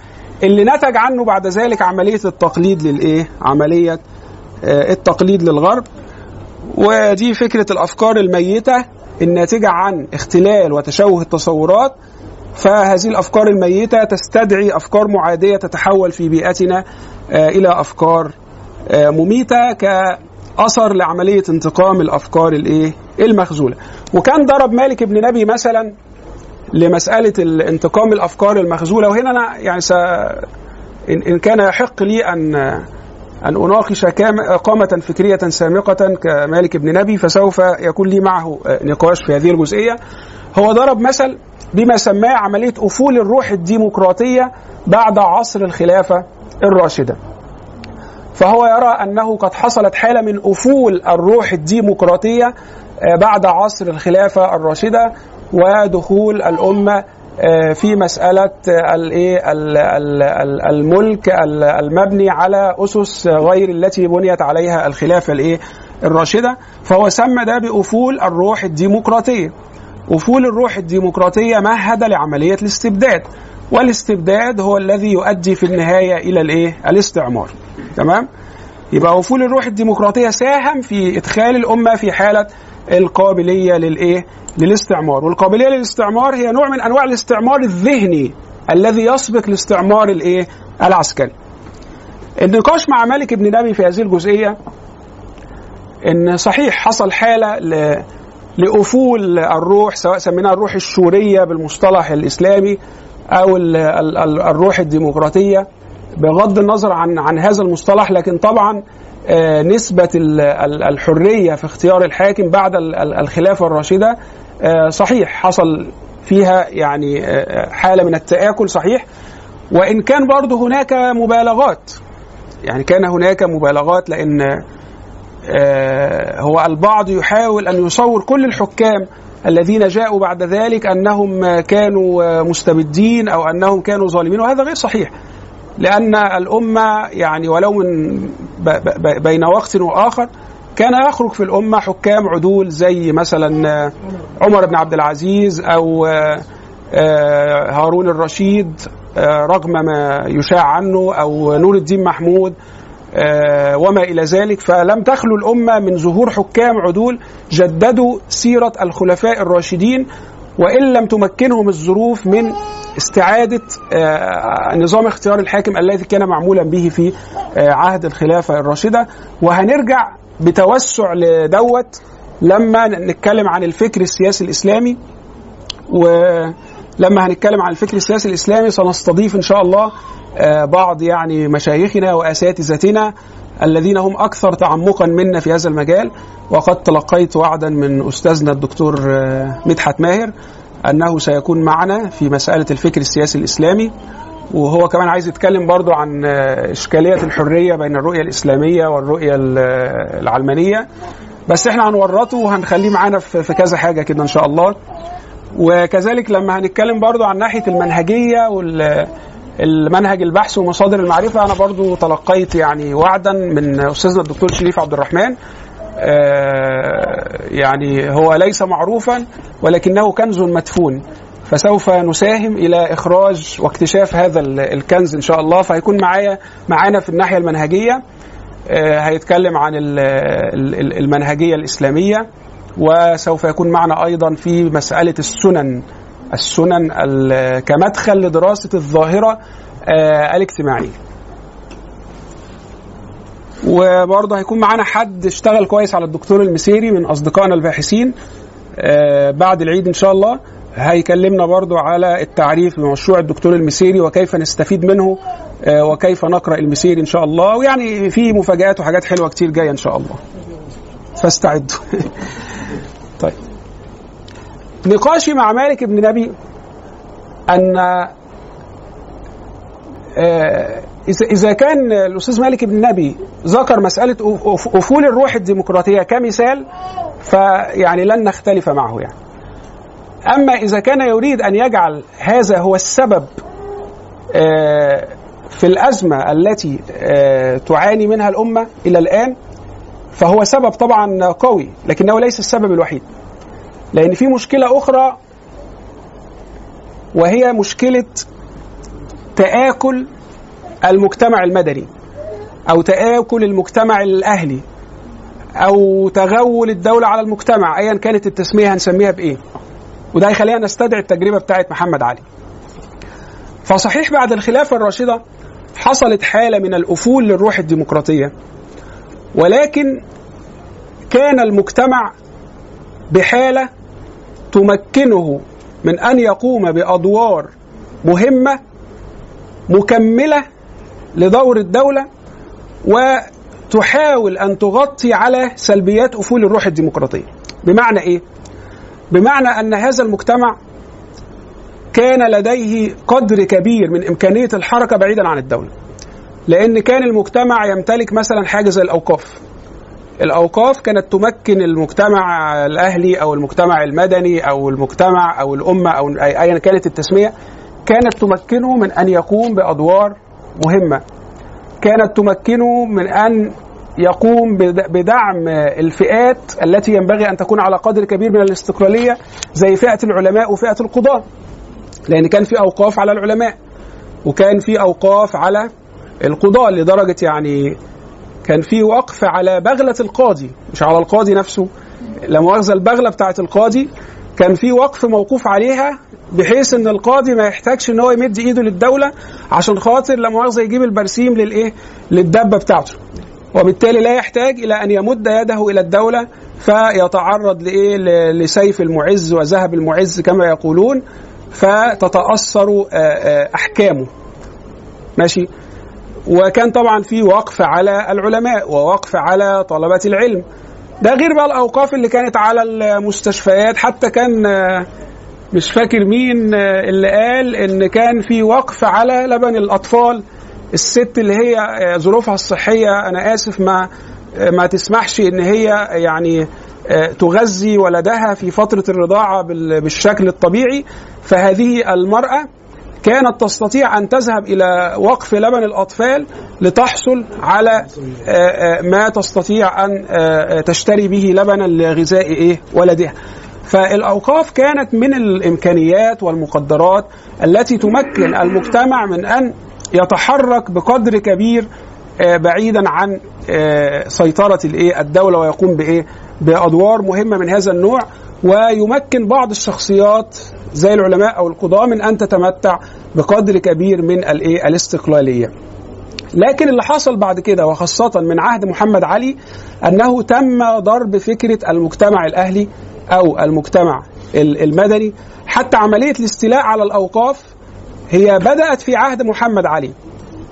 اللي نتج عنه بعد ذلك عملية التقليد للإيه؟ عملية آه، التقليد للغرب ودي فكرة الأفكار الميتة الناتجة عن اختلال وتشوه التصورات فهذه الأفكار الميتة تستدعي أفكار معادية تتحول في بيئتنا آه، إلى أفكار آه، مميتة كأثر لعملية انتقام الأفكار الإيه؟ المخزولة وكان ضرب مالك بن نبي مثلا لمسألة انتقام الأفكار المخزولة وهنا أنا يعني س... إن كان يحق لي أن أناقش كام- قامة فكرية سامقة كمالك بن نبي فسوف يكون لي معه نقاش في هذه الجزئية. هو ضرب مثل بما سماه عملية أفول الروح الديمقراطية بعد عصر الخلافة الراشدة. فهو يرى أنه قد حصلت حالة من أفول الروح الديمقراطية آه، بعد عصر الخلافة الراشدة ودخول الأمة آه، في مسألة آه، ال- الملك ال- المبني على أسس غير التي بنيت عليها الخلافة الراشدة. فهو سمى ده بأفول الروح الديمقراطية. أفول الروح الديمقراطية مهد لعملية الاستبداد. والاستبداد هو الذي يؤدي في النهاية إلى الإيه؟ الاستعمار. تمام؟ يبقى أفول الروح الديمقراطية ساهم في إدخال الأمة في حالة القابلية للإيه؟ للاستعمار. والقابلية للاستعمار هي نوع من أنواع الاستعمار الذهني الذي يسبق الاستعمار الإيه؟ العسكري. النقاش مع مالك بن نبي في هذه الجزئية إن صحيح حصل حالة ل... لأفول الروح سواء سميناها الروح الشورية بالمصطلح الإسلامي أو ال... ال... ال- الروح الديمقراطية بغض النظر عن عن هذا المصطلح لكن طبعا آه، نسبة ال- ال- الحرية في اختيار الحاكم بعد ال- ال- الخلافة الراشدة آه، صحيح حصل فيها يعني آه، حالة من التآكل صحيح. وإن كان برضه هناك مبالغات يعني كان هناك مبالغات آه، هو البعض يحاول أن يصور كل الحكام الذين جاءوا بعد ذلك أنهم كانوا مستبدين أو أنهم كانوا ظالمين وهذا غير صحيح لأن الأمة يعني ولو من بين وقت وآخر كان يخرج في الأمة حكام عدول زي مثلا عمر بن عبد العزيز أو هارون الرشيد آه، رغم ما يشاع عنه أو نور الدين محمود. وما إلى ذلك. فلم تخلو الأمة من ظهور حكام عدول جددوا سيرة الخلفاء الراشدين وإن لم تمكنهم الظروف من استعادة آه، نظام اختيار الحاكم الذي كان معمولا به في آه، عهد الخلافة الراشدة. وهنرجع بتوسع لدوت لما نتكلم عن الفكر السياسي الإسلامي. ولما هنتكلم عن الفكر السياسي الإسلامي سنستضيف إن شاء الله آه، بعض يعني مشايخنا وأساتذتنا الذين هم أكثر تعمقا منا في هذا المجال. وقد تلقيت وعدا من أستاذنا الدكتور آه، مدحت ماهر أنه سيكون معنا في مسألة الفكر السياسي الإسلامي. وهو كمان عايز يتكلم برضو عن آه، إشكالية الحرية بين الرؤية الإسلامية والرؤية ال- آه، العلمانية. بس إحنا هنورطه وهنخليه معانا في كذا حاجة كده إن شاء الله. وكذلك لما هنتكلم برضو عن ناحية المنهجية وال المنهج البحث ومصادر المعرفة. أنا برضو تلقيت يعني وعدا من أستاذنا الدكتور شريف عبد الرحمن. آه، يعني هو ليس معروفا ولكنه كنز مدفون. فسوف نساهم إلى إخراج واكتشاف هذا ال- الكنز إن شاء الله. فهيكون معايا معانا في الناحية المنهجية. آه، هيتكلم عن ال- ال- ال- المنهجية الإسلامية. وسوف يكون معنا أيضا في مسألة السنن. السنن ال- كمدخل لدراسة الظاهرة آه، الاجتماعية. وبرضه هيكون معانا حد اشتغل كويس على الدكتور المسيري من أصدقائنا الباحثين آه، بعد العيد إن شاء الله هيكلمنا برضو على التعريف بمشروع الدكتور المسيري وكيف نستفيد منه آه، وكيف نقرأ المسيري إن شاء الله. ويعني في مفاجآت وحاجات حلوة كتير جاية إن شاء الله. فاستعدوا. نقاشي مع مالك بن نبي أن آه، إذا كان الأستاذ مالك بن نبي ذكر مسألة أف- أفول الروح الديمقراطية كمثال فيعني لن نختلف معه يعني. أما إذا كان يريد أن يجعل هذا هو السبب آه، في الأزمة التي آه، تعاني منها الأمة إلى الآن فهو سبب طبعا قوي لكنه ليس السبب الوحيد. لأن في مشكلة أخرى وهي مشكلة تآكل المجتمع المدني أو تآكل المجتمع الأهلي أو تغول الدولة على المجتمع أيا كانت التسمية هنسميها بإيه. وده هيخلينا نستدعي التجربة بتاعت محمد علي. فصحيح بعد الخلافة الراشدة حصلت حالة من الأفول للروح الديمقراطية ولكن كان المجتمع بحالة تمكنه من أن يقوم بأدوار مهمة مكملة لدور الدولة وتحاول أن تغطي على سلبيات أفول الروح الديمقراطية. بمعنى إيه؟ بمعنى أن هذا المجتمع كان لديه قدر كبير من إمكانية الحركة بعيدا عن الدولة. لأن كان المجتمع يمتلك مثلا حاجة زي الأوقاف. الأوقاف كانت تمكن المجتمع الأهلي أو المجتمع المدني أو المجتمع أو الأمة أو أي- أيا كانت التسمية كانت تمكنه من أن يقوم بأدوار مهمة. كانت تمكنه من أن يقوم بد- بدعم الفئات التي ينبغي أن تكون على قدر كبير من الاستقلالية زي فئة العلماء وفئة القضاة. لأن كان في أوقاف على العلماء وكان في أوقاف على القضاة لدرجة يعني كان في وقف على بغلة القاضي مش على القاضي نفسه لا مؤاخذة البغلة بتاعت القاضي. كان في وقف موقوف عليها بحيث إن القاضي ما يحتاجش إن هو يمد إيده للدولة عشان خاطر لا مؤاخذة يجيب البرسيم للإيه؟ للدبة بتاعته. وبالتالي لا يحتاج إلى أن يمد يده إلى الدولة فيتعرض لإيه؟ لسيف المعز وذهب المعز كما يقولون فتتأثر آه، آه، أحكامه. ماشي؟ وكان طبعا في وقف على العلماء ووقف على طلبة العلم. ده غير بقى الأوقاف اللي كانت على المستشفيات. حتى كان آه، مش فاكر مين آه، اللي قال إن كان في وقف على لبن الأطفال. الست اللي هي آه، ظروفها الصحية أنا آسف ما ما تسمحش إن هي يعني تغذي ولدها في فترة الرضاعة بال- بالشكل الطبيعي. فهذه المرأة كانت تستطيع أن تذهب إلى وقف لبن الأطفال لتحصل على آه، آه، ما تستطيع أن آه، تشتري به لبنا لغذاء إيه؟ ولدها. فالأوقاف كانت من الإمكانيات والمقدرات التي تمكن المجتمع من أن يتحرك بقدر كبير بعيدا عن سيطرة الدولة ويقوم بإيه؟ بأدوار مهمة من هذا النوع ويمكن بعض الشخصيات زي العلماء أو القضاة من أن تتمتع بقدر كبير من الإيه؟ الاستقلالية. لكن اللي حصل بعد كده وخاصة من عهد محمد علي أنه تم ضرب فكرة المجتمع الأهلي أو المجتمع ال- المدني. حتى عملية الاستيلاء على الأوقاف هي بدأت في عهد محمد علي.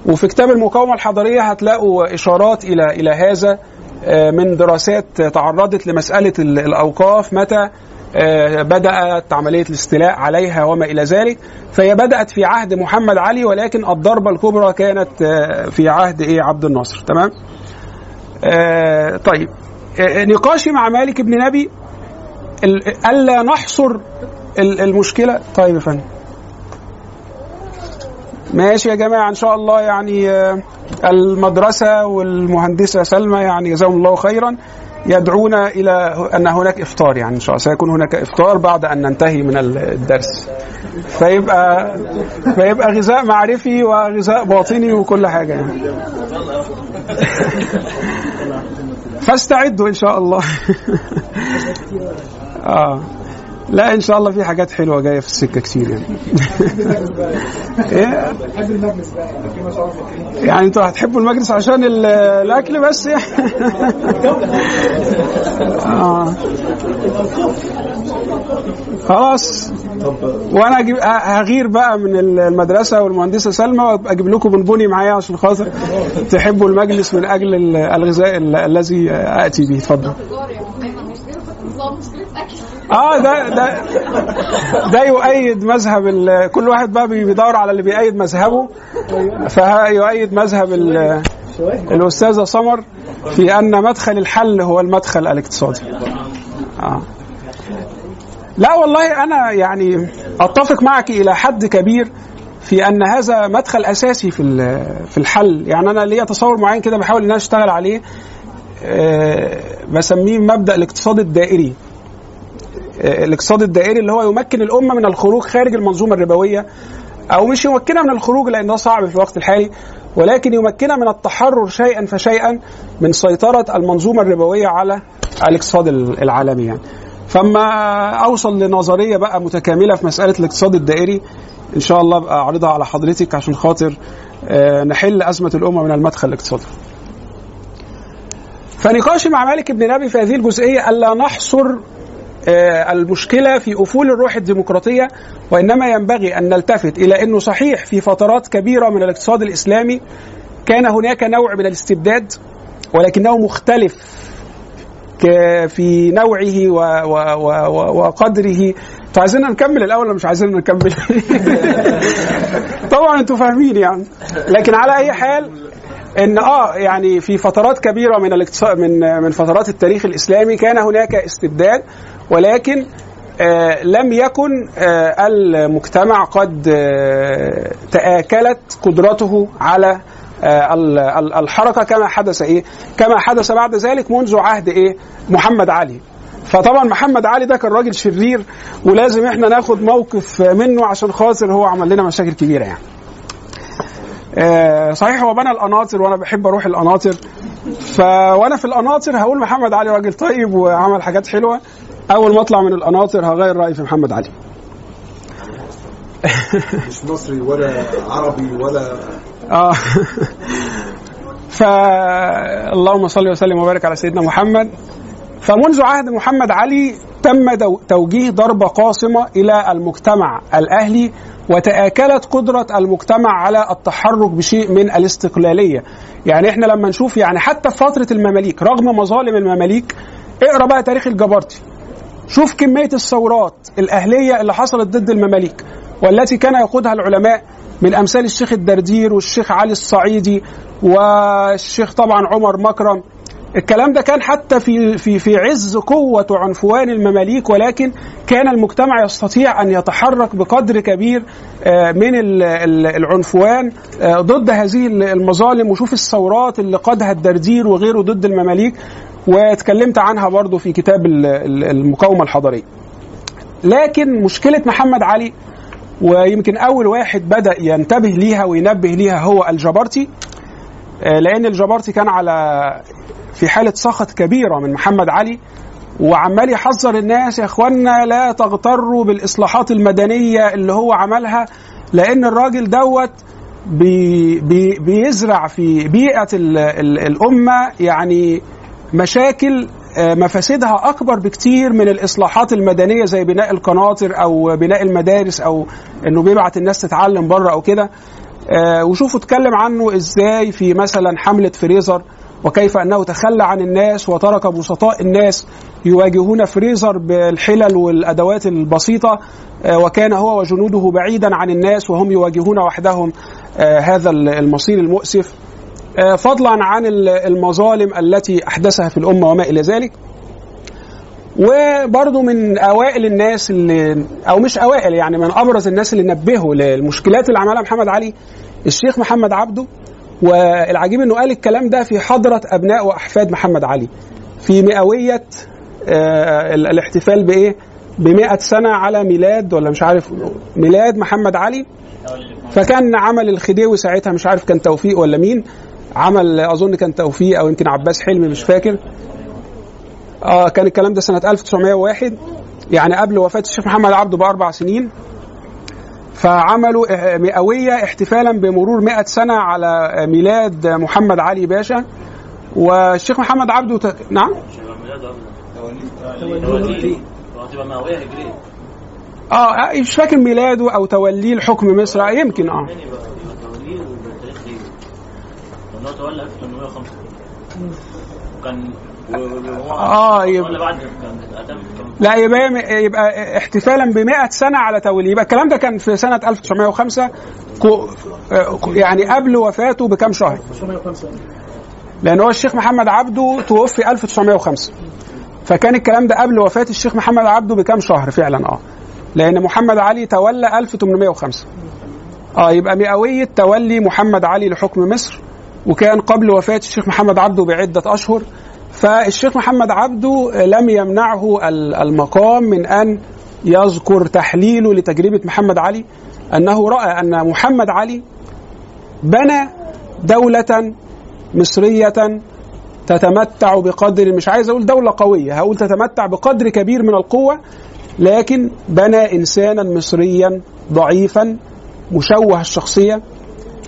وفي كتاب المقاومة الحضارية هتلاقوا إشارات إلى إلى هذا. من دراسات تعرضت لمسألة ال- الأوقاف متى آه، بدأت عملية الاستيلاء عليها وما إلى ذلك. فهي بدأت في عهد محمد علي ولكن الضربة الكبرى كانت آه، في عهد إيه؟ عبد الناصر. تمام؟ آه، طيب. آه، نقاشي مع مالك بن نبي ألا نحصر ال- المشكلة؟ طيب يا فندم. ماشي يا جماعة إن شاء الله يعني آه، المدرسة والمهندسة سلمى يعني جزاهم الله خيرا يدعونا إلى أن هناك إفطار يعني إن شاء الله سيكون هناك إفطار بعد أن ننتهي من الدرس. فيبقى فيبقى غذاء معرفي وغذاء باطني وكل حاجة يعني. فاستعدوا إن شاء الله. آه. لا إن شاء الله في حاجات حلوة جاية في السكة كتير يعني. بحب المجلس بقى يعني يعني أنتوا هتحبوا المجلس عشان ال- الأكل بس يعني. آه. خلاص. وأنا أجيب هغير بقى من المدرسة والمهندسة سلمى وأبقى أجيب لكم بونبوني معايا عشان خاطر تحبوا المجلس من أجل ال- الغذاء ال- الذي أتي به. اتفضل تجار يعني دايما مشكله نظام مشكله اكل آه ده ده ده يؤيد مذهب كل واحد بقى بيدور على اللي بيأيد مذهبه. فيؤيد مذهب ال- الأستاذة سمر في أن مدخل الحل هو المدخل الاقتصادي. آه. لا والله أنا يعني أتفق معك إلى حد كبير في أن هذا مدخل أساسي في في الحل. يعني أنا ليا تصور معين كده بحاول إن أنا أشتغل عليه آه، بسميه مبدأ الاقتصاد الدائري. الاقتصاد الدائري اللي هو يمكن الأمة من الخروج خارج المنظومة الربوية أو مش يمكنها من الخروج لأن ده صعب في الوقت الحالي ولكن يمكنها من التحرر شيئا فشيئا من سيطرة المنظومة الربوية على الاقتصاد العالمي يعني. فما أوصل لنظرية بقى متكاملة في مسألة الاقتصاد الدائري إن شاء الله أبقى أعرضها على حضرتك عشان خاطر آه، نحل أزمة الأمة من المدخل الاقتصادي فنقاشي مع مالك بن نبي في هذه الجزئية ألا نحصر آه، المشكلة في أفول الروح الديمقراطية وإنما ينبغي أن نلتفت إلى أنه صحيح في فترات كبيرة من الاقتصاد الإسلامي كان هناك نوع من الاستبداد ولكنه مختلف في نوعه و و و وقدره أنتوا عايزيننا نكمل الأول ولا مش عايزين نكمل؟ طبعا أنتوا فاهمين يعني لكن على أي حال إن آه يعني في فترات كبيرة من الاقتصاد من من فترات التاريخ الإسلامي كان هناك استبداد ولكن آه لم يكن آه المجتمع قد آه تآكلت قدرته على ال- ال- الحركة كما حدث إيه؟ كما حدث بعد ذلك منذ عهد إيه؟ محمد علي. فطبعا محمد علي ده كان راجل شرير ولازم إحنا ناخد موقف منه عشان خاطر هو عمل لنا مشاكل كبيرة يعني. صحيح هو بنى القناطر وأنا بحب أروح القناطر ف وأنا في القناطر هقول محمد علي راجل طيب وعمل حاجات حلوة أول ما أطلع من القناطر هغير رأيي في محمد علي. مش مصري ولا عربي ولا آه. ف اللهم صل وسلم وبارك على سيدنا محمد. فمنذ عهد محمد علي تم توجيه ضربة قاصمة إلى المجتمع الأهلي وتآكلت قدرة المجتمع على التحرك بشيء من الاستقلالية. يعني إحنا لما نشوف يعني حتى في فترة المماليك رغم مظالم المماليك اقرأ بقى تاريخ الجبرتي. شوف كمية الثورات الأهلية اللي حصلت ضد المماليك والتي كان يقودها العلماء من أمثال الشيخ الدردير والشيخ علي الصعيدي والشيخ طبعا عمر مكرم. الكلام ده كان حتى في في في عز قوة عنفوان المماليك ولكن كان المجتمع يستطيع أن يتحرك بقدر كبير آه، من ال- ال- العنفوان آه، ضد هذه المظالم. وشوف الثورات اللي قادها الدردير وغيره ضد المماليك. واتكلمت عنها برضو في كتاب ال- ال- المقاومة الحضارية لكن مشكلة محمد علي ويمكن أول واحد بدأ ينتبه ليها وينبه ليها هو الجبرتي آه، لأن الجبرتي كان على في حالة سخط كبيرة من محمد علي وعمال يحذر الناس يا إخوانا لا تغتروا بالإصلاحات المدنية اللي هو عملها لأن الراجل دوت بي بي بيزرع في بيئة ال ال الأمة يعني مشاكل آه، مفاسدها أكبر بكتير من الإصلاحات المدنية زي بناء القناطر أو بناء المدارس أو إنه بيبعت الناس تتعلم بره أو كده. آه، وشوفوا اتكلم عنه إزاي في مثلا حملة فريزر وكيف أنه تخلى عن الناس وترك بسطاء الناس يواجهون فريزر بالحلل والأدوات البسيطة آه، وكان هو وجنوده بعيدا عن الناس وهم يواجهون وحدهم هذا المصير المؤسف. فضلا عن ال- المظالم التي أحدثها في الأمة وما إلى ذلك. وبرضه من أوائل الناس اللي أو مش أوائل يعني من أبرز الناس اللي نبهوا للمشكلات اللي عملها محمد علي الشيخ محمد عبده. والعجيب إنه قال الكلام ده في حضرة أبناء وأحفاد محمد علي. في مئوية آه، ال- الاحتفال بإيه؟ ب 100 سنة على ميلاد ولا مش عارف ميلاد محمد علي. فكان عمل الخديوي ساعتها مش عارف كان توفيق ولا مين. عمل أظن كان توفيق أو يمكن عباس حلمي مش فاكر. آه كان الكلام ده سنة 1901 يعني قبل وفاة الشيخ محمد عبده بأربع سنين. فعملوا آه، مئوية احتفالا بمرور 100 سنة على ميلاد محمد علي باشا. والشيخ محمد عبده ت... نعم؟ آه مش فاكر ميلاده أو توليه لحكم مصر. آه، يمكن آه. هو تولى 1805 وكان وهو آه، يبقى- لا يبقى يبقى احتفالا ب 100 سنة على توليه. يبقى الكلام ده كان في سنة 1905 كو- كو- يعني قبل وفاته بكام شهر؟ 905 لأن هو الشيخ محمد عبده توفي 1905 فكان الكلام ده قبل وفاة الشيخ محمد عبده بكام شهر فعلا؟ آه. لأن محمد علي تولى 1805 آه يبقى مئوية تولي محمد علي لحكم مصر وكان قبل وفاة الشيخ محمد عبده بعدة أشهر فالشيخ محمد عبده لم يمنعه ال- المقام من أن يذكر تحليله لتجربة محمد علي أنه رأى أن محمد علي بنى دولة مصرية تتمتع بقدر مش عايز أقول دولة قوية هقول تتمتع بقدر كبير من القوة لكن بنى إنسانا مصريا ضعيفا مشوه الشخصية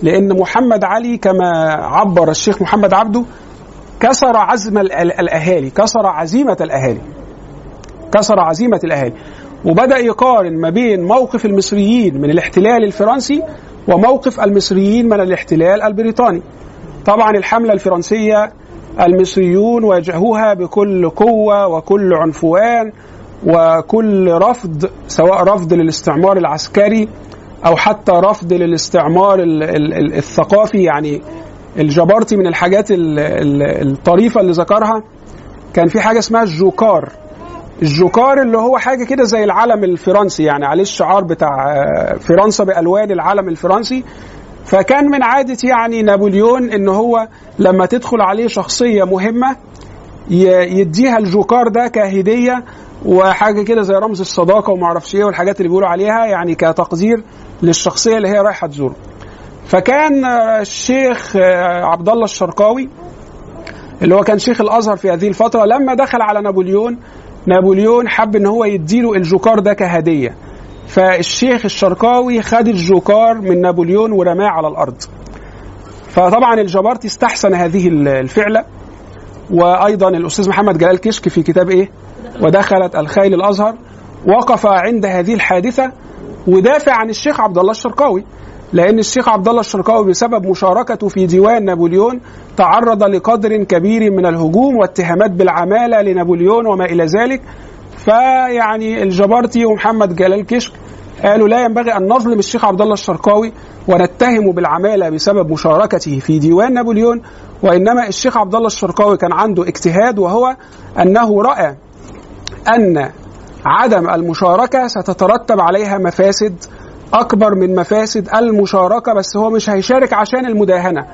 لأن محمد علي كما عبر الشيخ محمد عبده كسر عزم ال- ال- الأهالي كسر عزيمة الأهالي. كسر عزيمة الأهالي. وبدأ يقارن ما بين موقف المصريين من الاحتلال الفرنسي وموقف المصريين من الاحتلال البريطاني. طبعا الحملة الفرنسية المصريون واجهوها بكل قوة وكل عنفوان وكل رفض سواء رفض للاستعمار العسكري أو حتى رفض للاستعمار ال- ال- ال- الثقافي يعني الجبارتي من الحاجات ال- ال- الطريفة اللي ذكرها كان في حاجة اسمها الجوكار. الجوكار اللي هو حاجة كده زي العلم الفرنسي يعني عليه الشعار بتاع آه، فرنسا بألوان العلم الفرنسي. فكان من عادة يعني نابليون إن هو لما تدخل عليه شخصية مهمة يديها الجوكار ده كهدية وحاجة كده زي رمز الصداقة وما أعرفش إيه والحاجات اللي بيقولوا عليها يعني كتقدير للشخصية اللي هي رايحة تزوره. فكان الشيخ عبد الله الشرقاوي اللي هو كان شيخ الأزهر في هذه الفترة لما دخل على نابليون نابليون حب إن هو يديله الجوكار ده كهدية. فالشيخ الشرقاوي خد الجوكار من نابليون ورماه على الأرض. فطبعا الجبارتي استحسن هذه الفعلة. وأيضا الأستاذ محمد جلال كشك في كتاب إيه؟ ودخلت الخيل الأزهر. وقف عند هذه الحادثة ودافع عن الشيخ عبد الله الشرقاوي لأن الشيخ عبد الله الشرقاوي بسبب مشاركته في ديوان نابليون تعرض لقدر كبير من الهجوم واتهامات بالعمالة لنابليون وما إلى ذلك. فيعني الجبارتي ومحمد جلال كشك قالوا لا ينبغي أن نظلم الشيخ عبد الله الشرقاوي ونتهمه بالعمالة بسبب مشاركته في ديوان نابليون وإنما الشيخ عبد الله الشرقاوي كان عنده اجتهاد وهو أنه رأى أن عدم المشاركة ستترتب عليها مفاسد أكبر من مفاسد المشاركة بس هو مش هيشارك عشان المداهنة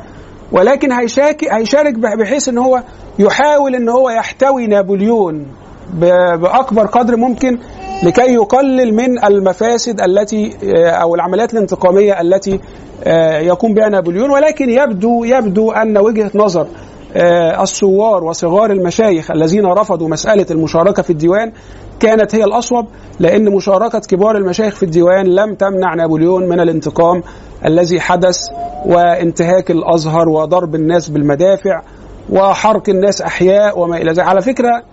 ولكن هيشارك هيشارك بحيث إن هو يحاول إن هو يحتوي نابليون بأكبر قدر ممكن لكي يقلل من المفاسد التي آه، أو العمليات الانتقامية التي آه، يقوم بها نابليون ولكن يبدو يبدو أن وجهة نظر آه، الثوار وصغار المشايخ الذين رفضوا مسألة المشاركة في الديوان كانت هي الأصوب لأن مشاركة كبار المشايخ في الديوان لم تمنع نابليون من الانتقام الذي حدث وانتهاك الأزهر وضرب الناس بالمدافع وحرق الناس أحياء وما إلى ذلك. على فكرة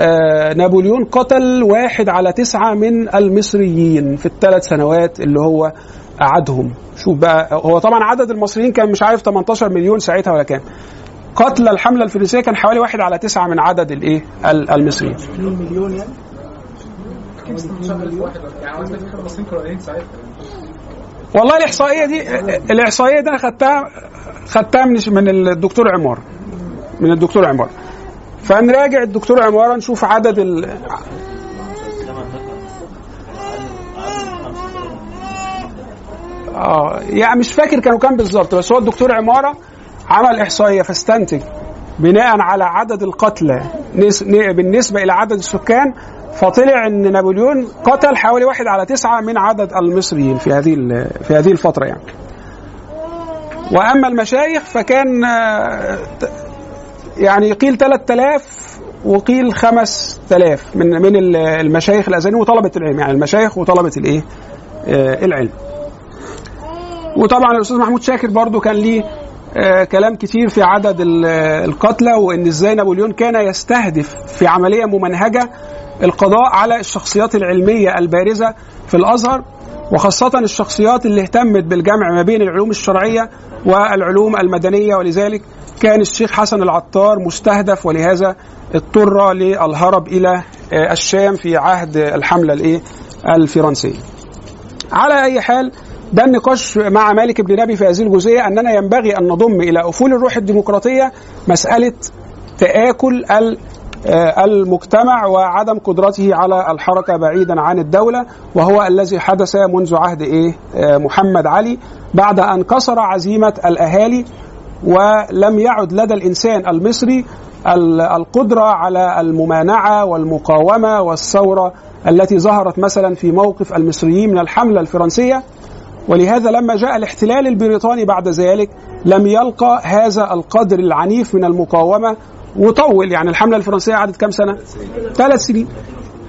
آه، نابليون قتل واحد على تسعة من المصريين في الثلاث سنوات اللي هو قعدهم. شوف بقى هو طبعا عدد المصريين كان مش عارف 18 مليون ساعتها ولا كام. قتل الحملة الفرنسية كان حوالي واحد على تسعة من عدد الإيه؟ ال- المصريين. 2 مليون يعني والله الإحصائية دي الإحصائية دي أنا خدتها خدتها من من الدكتور عمار من الدكتور عمار. فنراجع الدكتور عمارة نشوف عدد ال... آه يعني مش فاكر كانوا كام بالظبط بس هو الدكتور عمارة عمل إحصائية فاستنتج بناء على عدد القتلى بالنسبة إلى عدد السكان فطلع إن نابليون قتل حوالي واحد على تسعة من عدد المصريين في هذه في هذه الفترة يعني. وأما المشايخ فكان آه، يعني قيل 3000 وقيل 5000 من من ال- المشايخ الازهريين وطلبة العلم يعني المشايخ وطلبة الإيه؟ آه، العلم. وطبعا الأستاذ محمود شاكر برضو كان ليه كلام كتير في عدد ال- القتلى وإن إزاي نابليون كان يستهدف في عملية ممنهجة القضاء على الشخصيات العلمية البارزة في الأزهر وخاصة الشخصيات اللي اهتمت بالجمع ما بين العلوم الشرعية والعلوم المدنية ولذلك كان الشيخ حسن العطار مستهدف ولهذا اضطر للهرب إلى آه، الشام في عهد الحملة الايه الفرنسية. على أي حال ده النقاش مع مالك بن نبي في هذه الجزئية أننا ينبغي أن نضم إلى أفول الروح الديمقراطية مسألة تآكل ال- آه، المجتمع وعدم قدرته على الحركة بعيدا عن الدولة وهو الذي حدث منذ عهد إيه؟ آه، محمد علي بعد أن كسر عزيمة الأهالي ولم يعد لدى الإنسان المصري ال- القدرة على الممانعة والمقاومة والثورة التي ظهرت مثلا في موقف المصريين من الحملة الفرنسية. ولهذا لما جاء الاحتلال البريطاني بعد ذلك لم يلقى هذا القدر العنيف من المقاومة وطول يعني الحملة الفرنسية قعدت كام سنة؟ ثلاث سنين.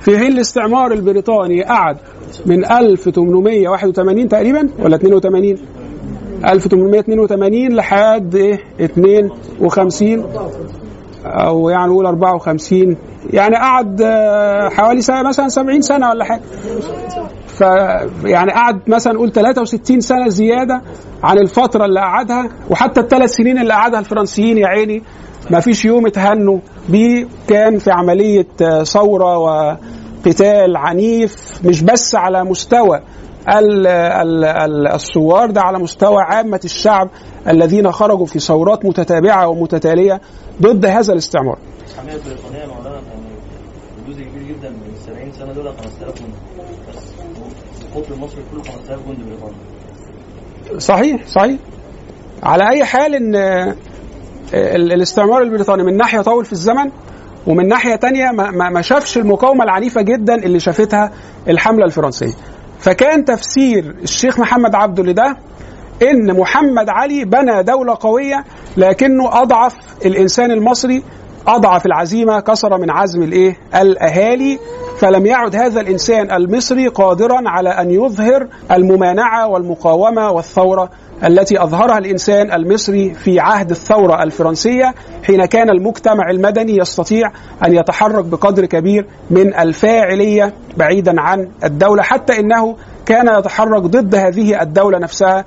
في حين الاستعمار البريطاني قعد من 1881 تقريبا ولا 82 1882 لحد إيه 52 أو يعني نقول 54 يعني قعد آه، حوالي سنة مثلا 70 سنة ولا حاجة. يعني قعد مثلا نقول 63 سنة زيادة عن الفترة اللي قعدها وحتى الثلاث سنين اللي قعدها الفرنسيين يا عيني ما فيش يوم اتهنوا بيه كان في عملية آه، ثورة وقتال عنيف مش بس على مستوى ال- ال- ال- الثوار ده على مستوى عامة الشعب الذين خرجوا في ثورات متتابعة ومتتالية ضد هذا الاستعمار. الحماية البريطانية يا مولانا يعني جزء كبير جدا من ال 70 سنة دول 5000 جندي بس القطر المصري كله 5000 جندي بريطاني صحيح صحيح. على أي حال إن آه، ال- الاستعمار البريطاني من ناحية طول في الزمن ومن ناحية تانية ما ما شافش المقاومة العنيفة جدا اللي شافتها الحملة الفرنسية. فكان تفسير الشيخ محمد عبده لده إن محمد علي بنى دولة قوية لكنه أضعف الإنسان المصري أضعف العزيمة كسر من عزم الإيه؟ الأهالي فلم يعد هذا الإنسان المصري قادرا على أن يظهر الممانعة والمقاومة والثورة التي أظهرها الإنسان المصري في عهد الثورة الفرنسية حين كان المجتمع المدني يستطيع أن يتحرك بقدر كبير من الفاعلية بعيدا عن الدولة حتى إنه كان يتحرك ضد هذه الدولة نفسها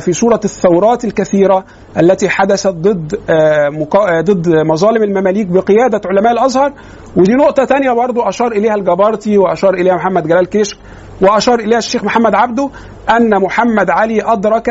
في صورة الثورات الكثيرة التي حدثت ضد آه، آه، ضد مظالم المماليك بقيادة علماء الأزهر. ودي نقطة تانية برضو أشار إليها الجبارتي وأشار إليها محمد جلال كشك وأشار إليها الشيخ محمد عبده أن محمد علي أدرك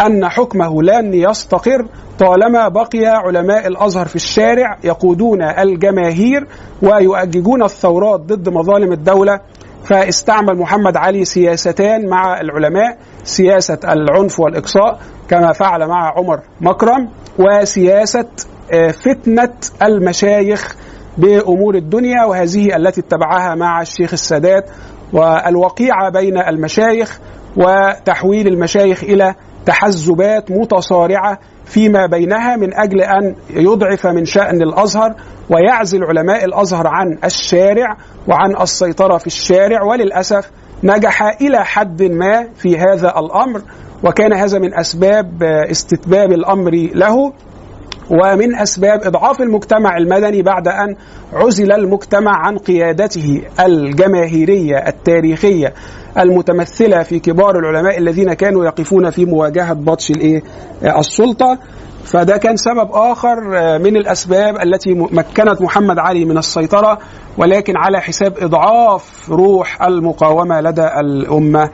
أن حكمه لن يستقر طالما بقي علماء الأزهر في الشارع يقودون الجماهير ويؤججون الثورات ضد مظالم الدولة. فاستعمل محمد علي سياستان مع العلماء سياسة العنف والإقصاء كما فعل مع عمر مكرم وسياسة آه، فتنة المشايخ بأمور الدنيا وهذه التي اتبعها مع الشيخ السادات والوقيعة بين المشايخ وتحويل المشايخ إلى تحزبات متصارعة فيما بينها من أجل أن يضعف من شأن الأزهر ويعزل علماء الأزهر عن الشارع وعن السيطرة في الشارع وللأسف نجح إلى حد ما في هذا الأمر وكان هذا من أسباب استتباب الأمر له ومن أسباب إضعاف المجتمع المدني بعد أن عزل المجتمع عن قيادته الجماهيرية التاريخية. المتمثلة في كبار العلماء الذين كانوا يقفون في مواجهة بطش الإيه؟ السلطة. فده كان سبب آخر من الأسباب التي مكنت محمد علي من السيطرة ولكن على حساب إضعاف روح المقاومة لدى الأمة.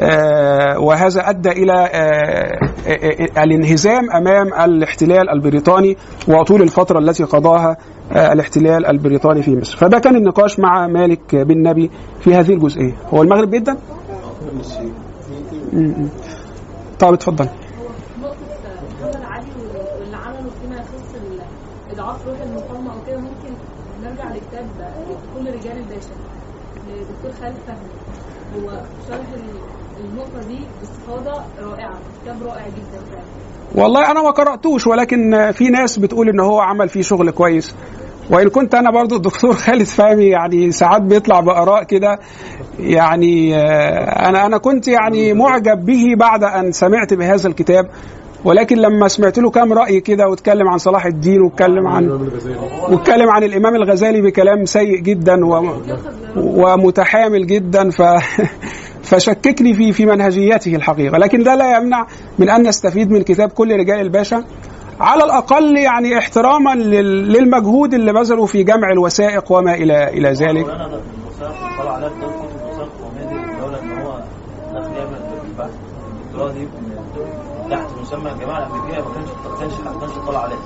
آه، وهذا أدى إلى آه، آه، الانهزام أمام الاحتلال البريطاني وطول الفترة التي قضاها آه، الاحتلال البريطاني في مصر. فده كان النقاش مع مالك بن نبي في هذه الجزئية. هو المغرب جدا. طب اتفضل نقطة محمد علي واللي عمله فيما يخص ال- إضعاف روح المقاومة أو كده ممكن نرجع لكتاب كل رجال الباشا لدكتور خالد فهمي هو شرح ال- النقطة دي باستفاضة رائعة كتاب رائع جدا فعلا والله أنا ما قرأتوش ولكن في ناس بتقول إن هو عمل فيه شغل كويس. وإن كنت أنا برضو الدكتور خالد فهمي يعني ساعات بيطلع بآراء كده. يعني آه، أنا أنا كنت يعني معجب به بعد أن سمعت بهذا الكتاب. ولكن لما سمعت له كام رأي كده واتكلم عن صلاح الدين واتكلم عن واتكلم عن الإمام الغزالي بكلام سيء جدا ومتحامل جدا ف فشككني في في منهجيته الحقيقة. لكن ده لا يمنع من أن نستفيد من كتاب كل رجال الباشا. على الأقل يعني احتراما لل- للمجهود اللي بذلوا في جمع الوثائق وما إلى إلى ذلك. تحت مسمى الجماعة الأمريكية ما كانش ما كانش ما كانش طلع عليها.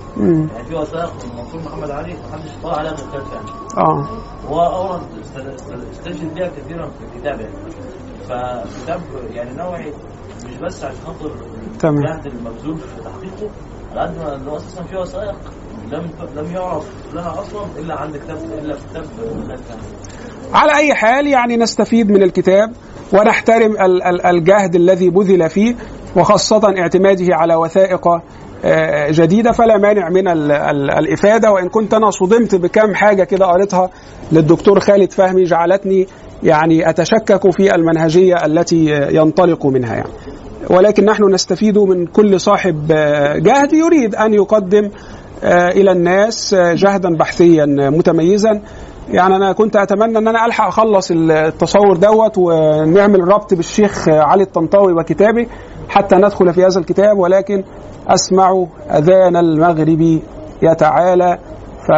يعني في وثائق من منصور محمد علي ما حدش طلع عليها غير خالد فهمي آه. هو أورد است- است- استشهد بيها كثيرا في الكتاب يعني. فكتاب يعني نوعي مش بس عشان خاطر تمام. الجهد المبذول في تحقيقه على قد ما إنه أساسا في وثائق لم لم يعرف لها أصلا إلا عند كتاب إلا في كتاب فهمي على أي حال يعني نستفيد من الكتاب ونحترم ال- ال- الجهد الذي بذل فيه وخاصة اعتماده على وثائق آه، جديدة فلا مانع من ال- ال- الإفادة وإن كنت أنا صدمت بكم حاجة كده قريتها للدكتور خالد فهمي جعلتني يعني أتشكك في المنهجية التي ينطلق منها يعني. ولكن نحن نستفيد من كل صاحب آه، جهد يريد أن يقدم آه، إلى الناس آه، جهدا بحثيا متميزا. يعني أنا كنت أتمنى أن أنا ألحق أخلص التصور دوت ونعمل ربط بالشيخ علي الطنطاوي وكتابه حتى ندخل في هذا الكتاب. ولكن أسمع أذان المغرب يتعالى ف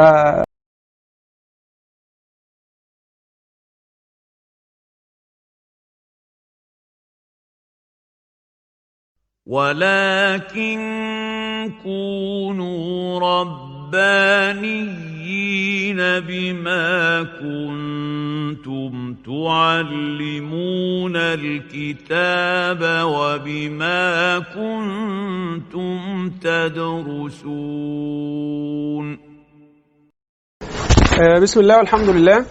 ولكن كونوا ربانيين بما كنتم تعلمون الكتاب وبما كنتم تدرسون. آه، بسم الله والحمد لله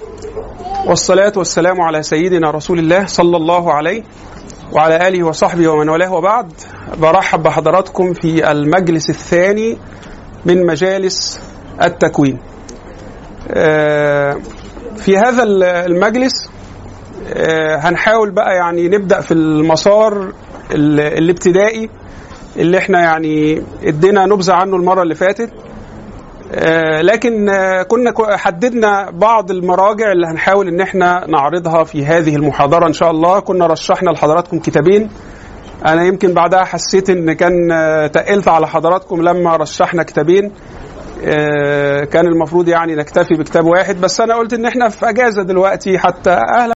والصلاة والسلام على سيدنا رسول الله صلى الله عليه وعلى آله وصحبه ومن والاه. وبعد برحب بحضراتكم في المجلس الثاني من مجالس التكوين. آه، في هذا المجلس آه، هنحاول بقى يعني نبدأ في المسار ال- الابتدائي اللي إحنا يعني ادينا نبذة عنه المرة اللي فاتت. لكن آه، كنا حددنا بعض المراجع اللي هنحاول إن إحنا نعرضها في هذه المحاضرة إن شاء الله. كنا رشحنا لحضراتكم كتابين. أنا يمكن بعدها حسيت إن كان آه، تقلت على حضراتكم لما رشحنا كتابين. آه، كان المفروض يعني نكتفي بكتاب واحد. بس أنا قلت إن إحنا في أجازة دلوقتي حتى. أهلا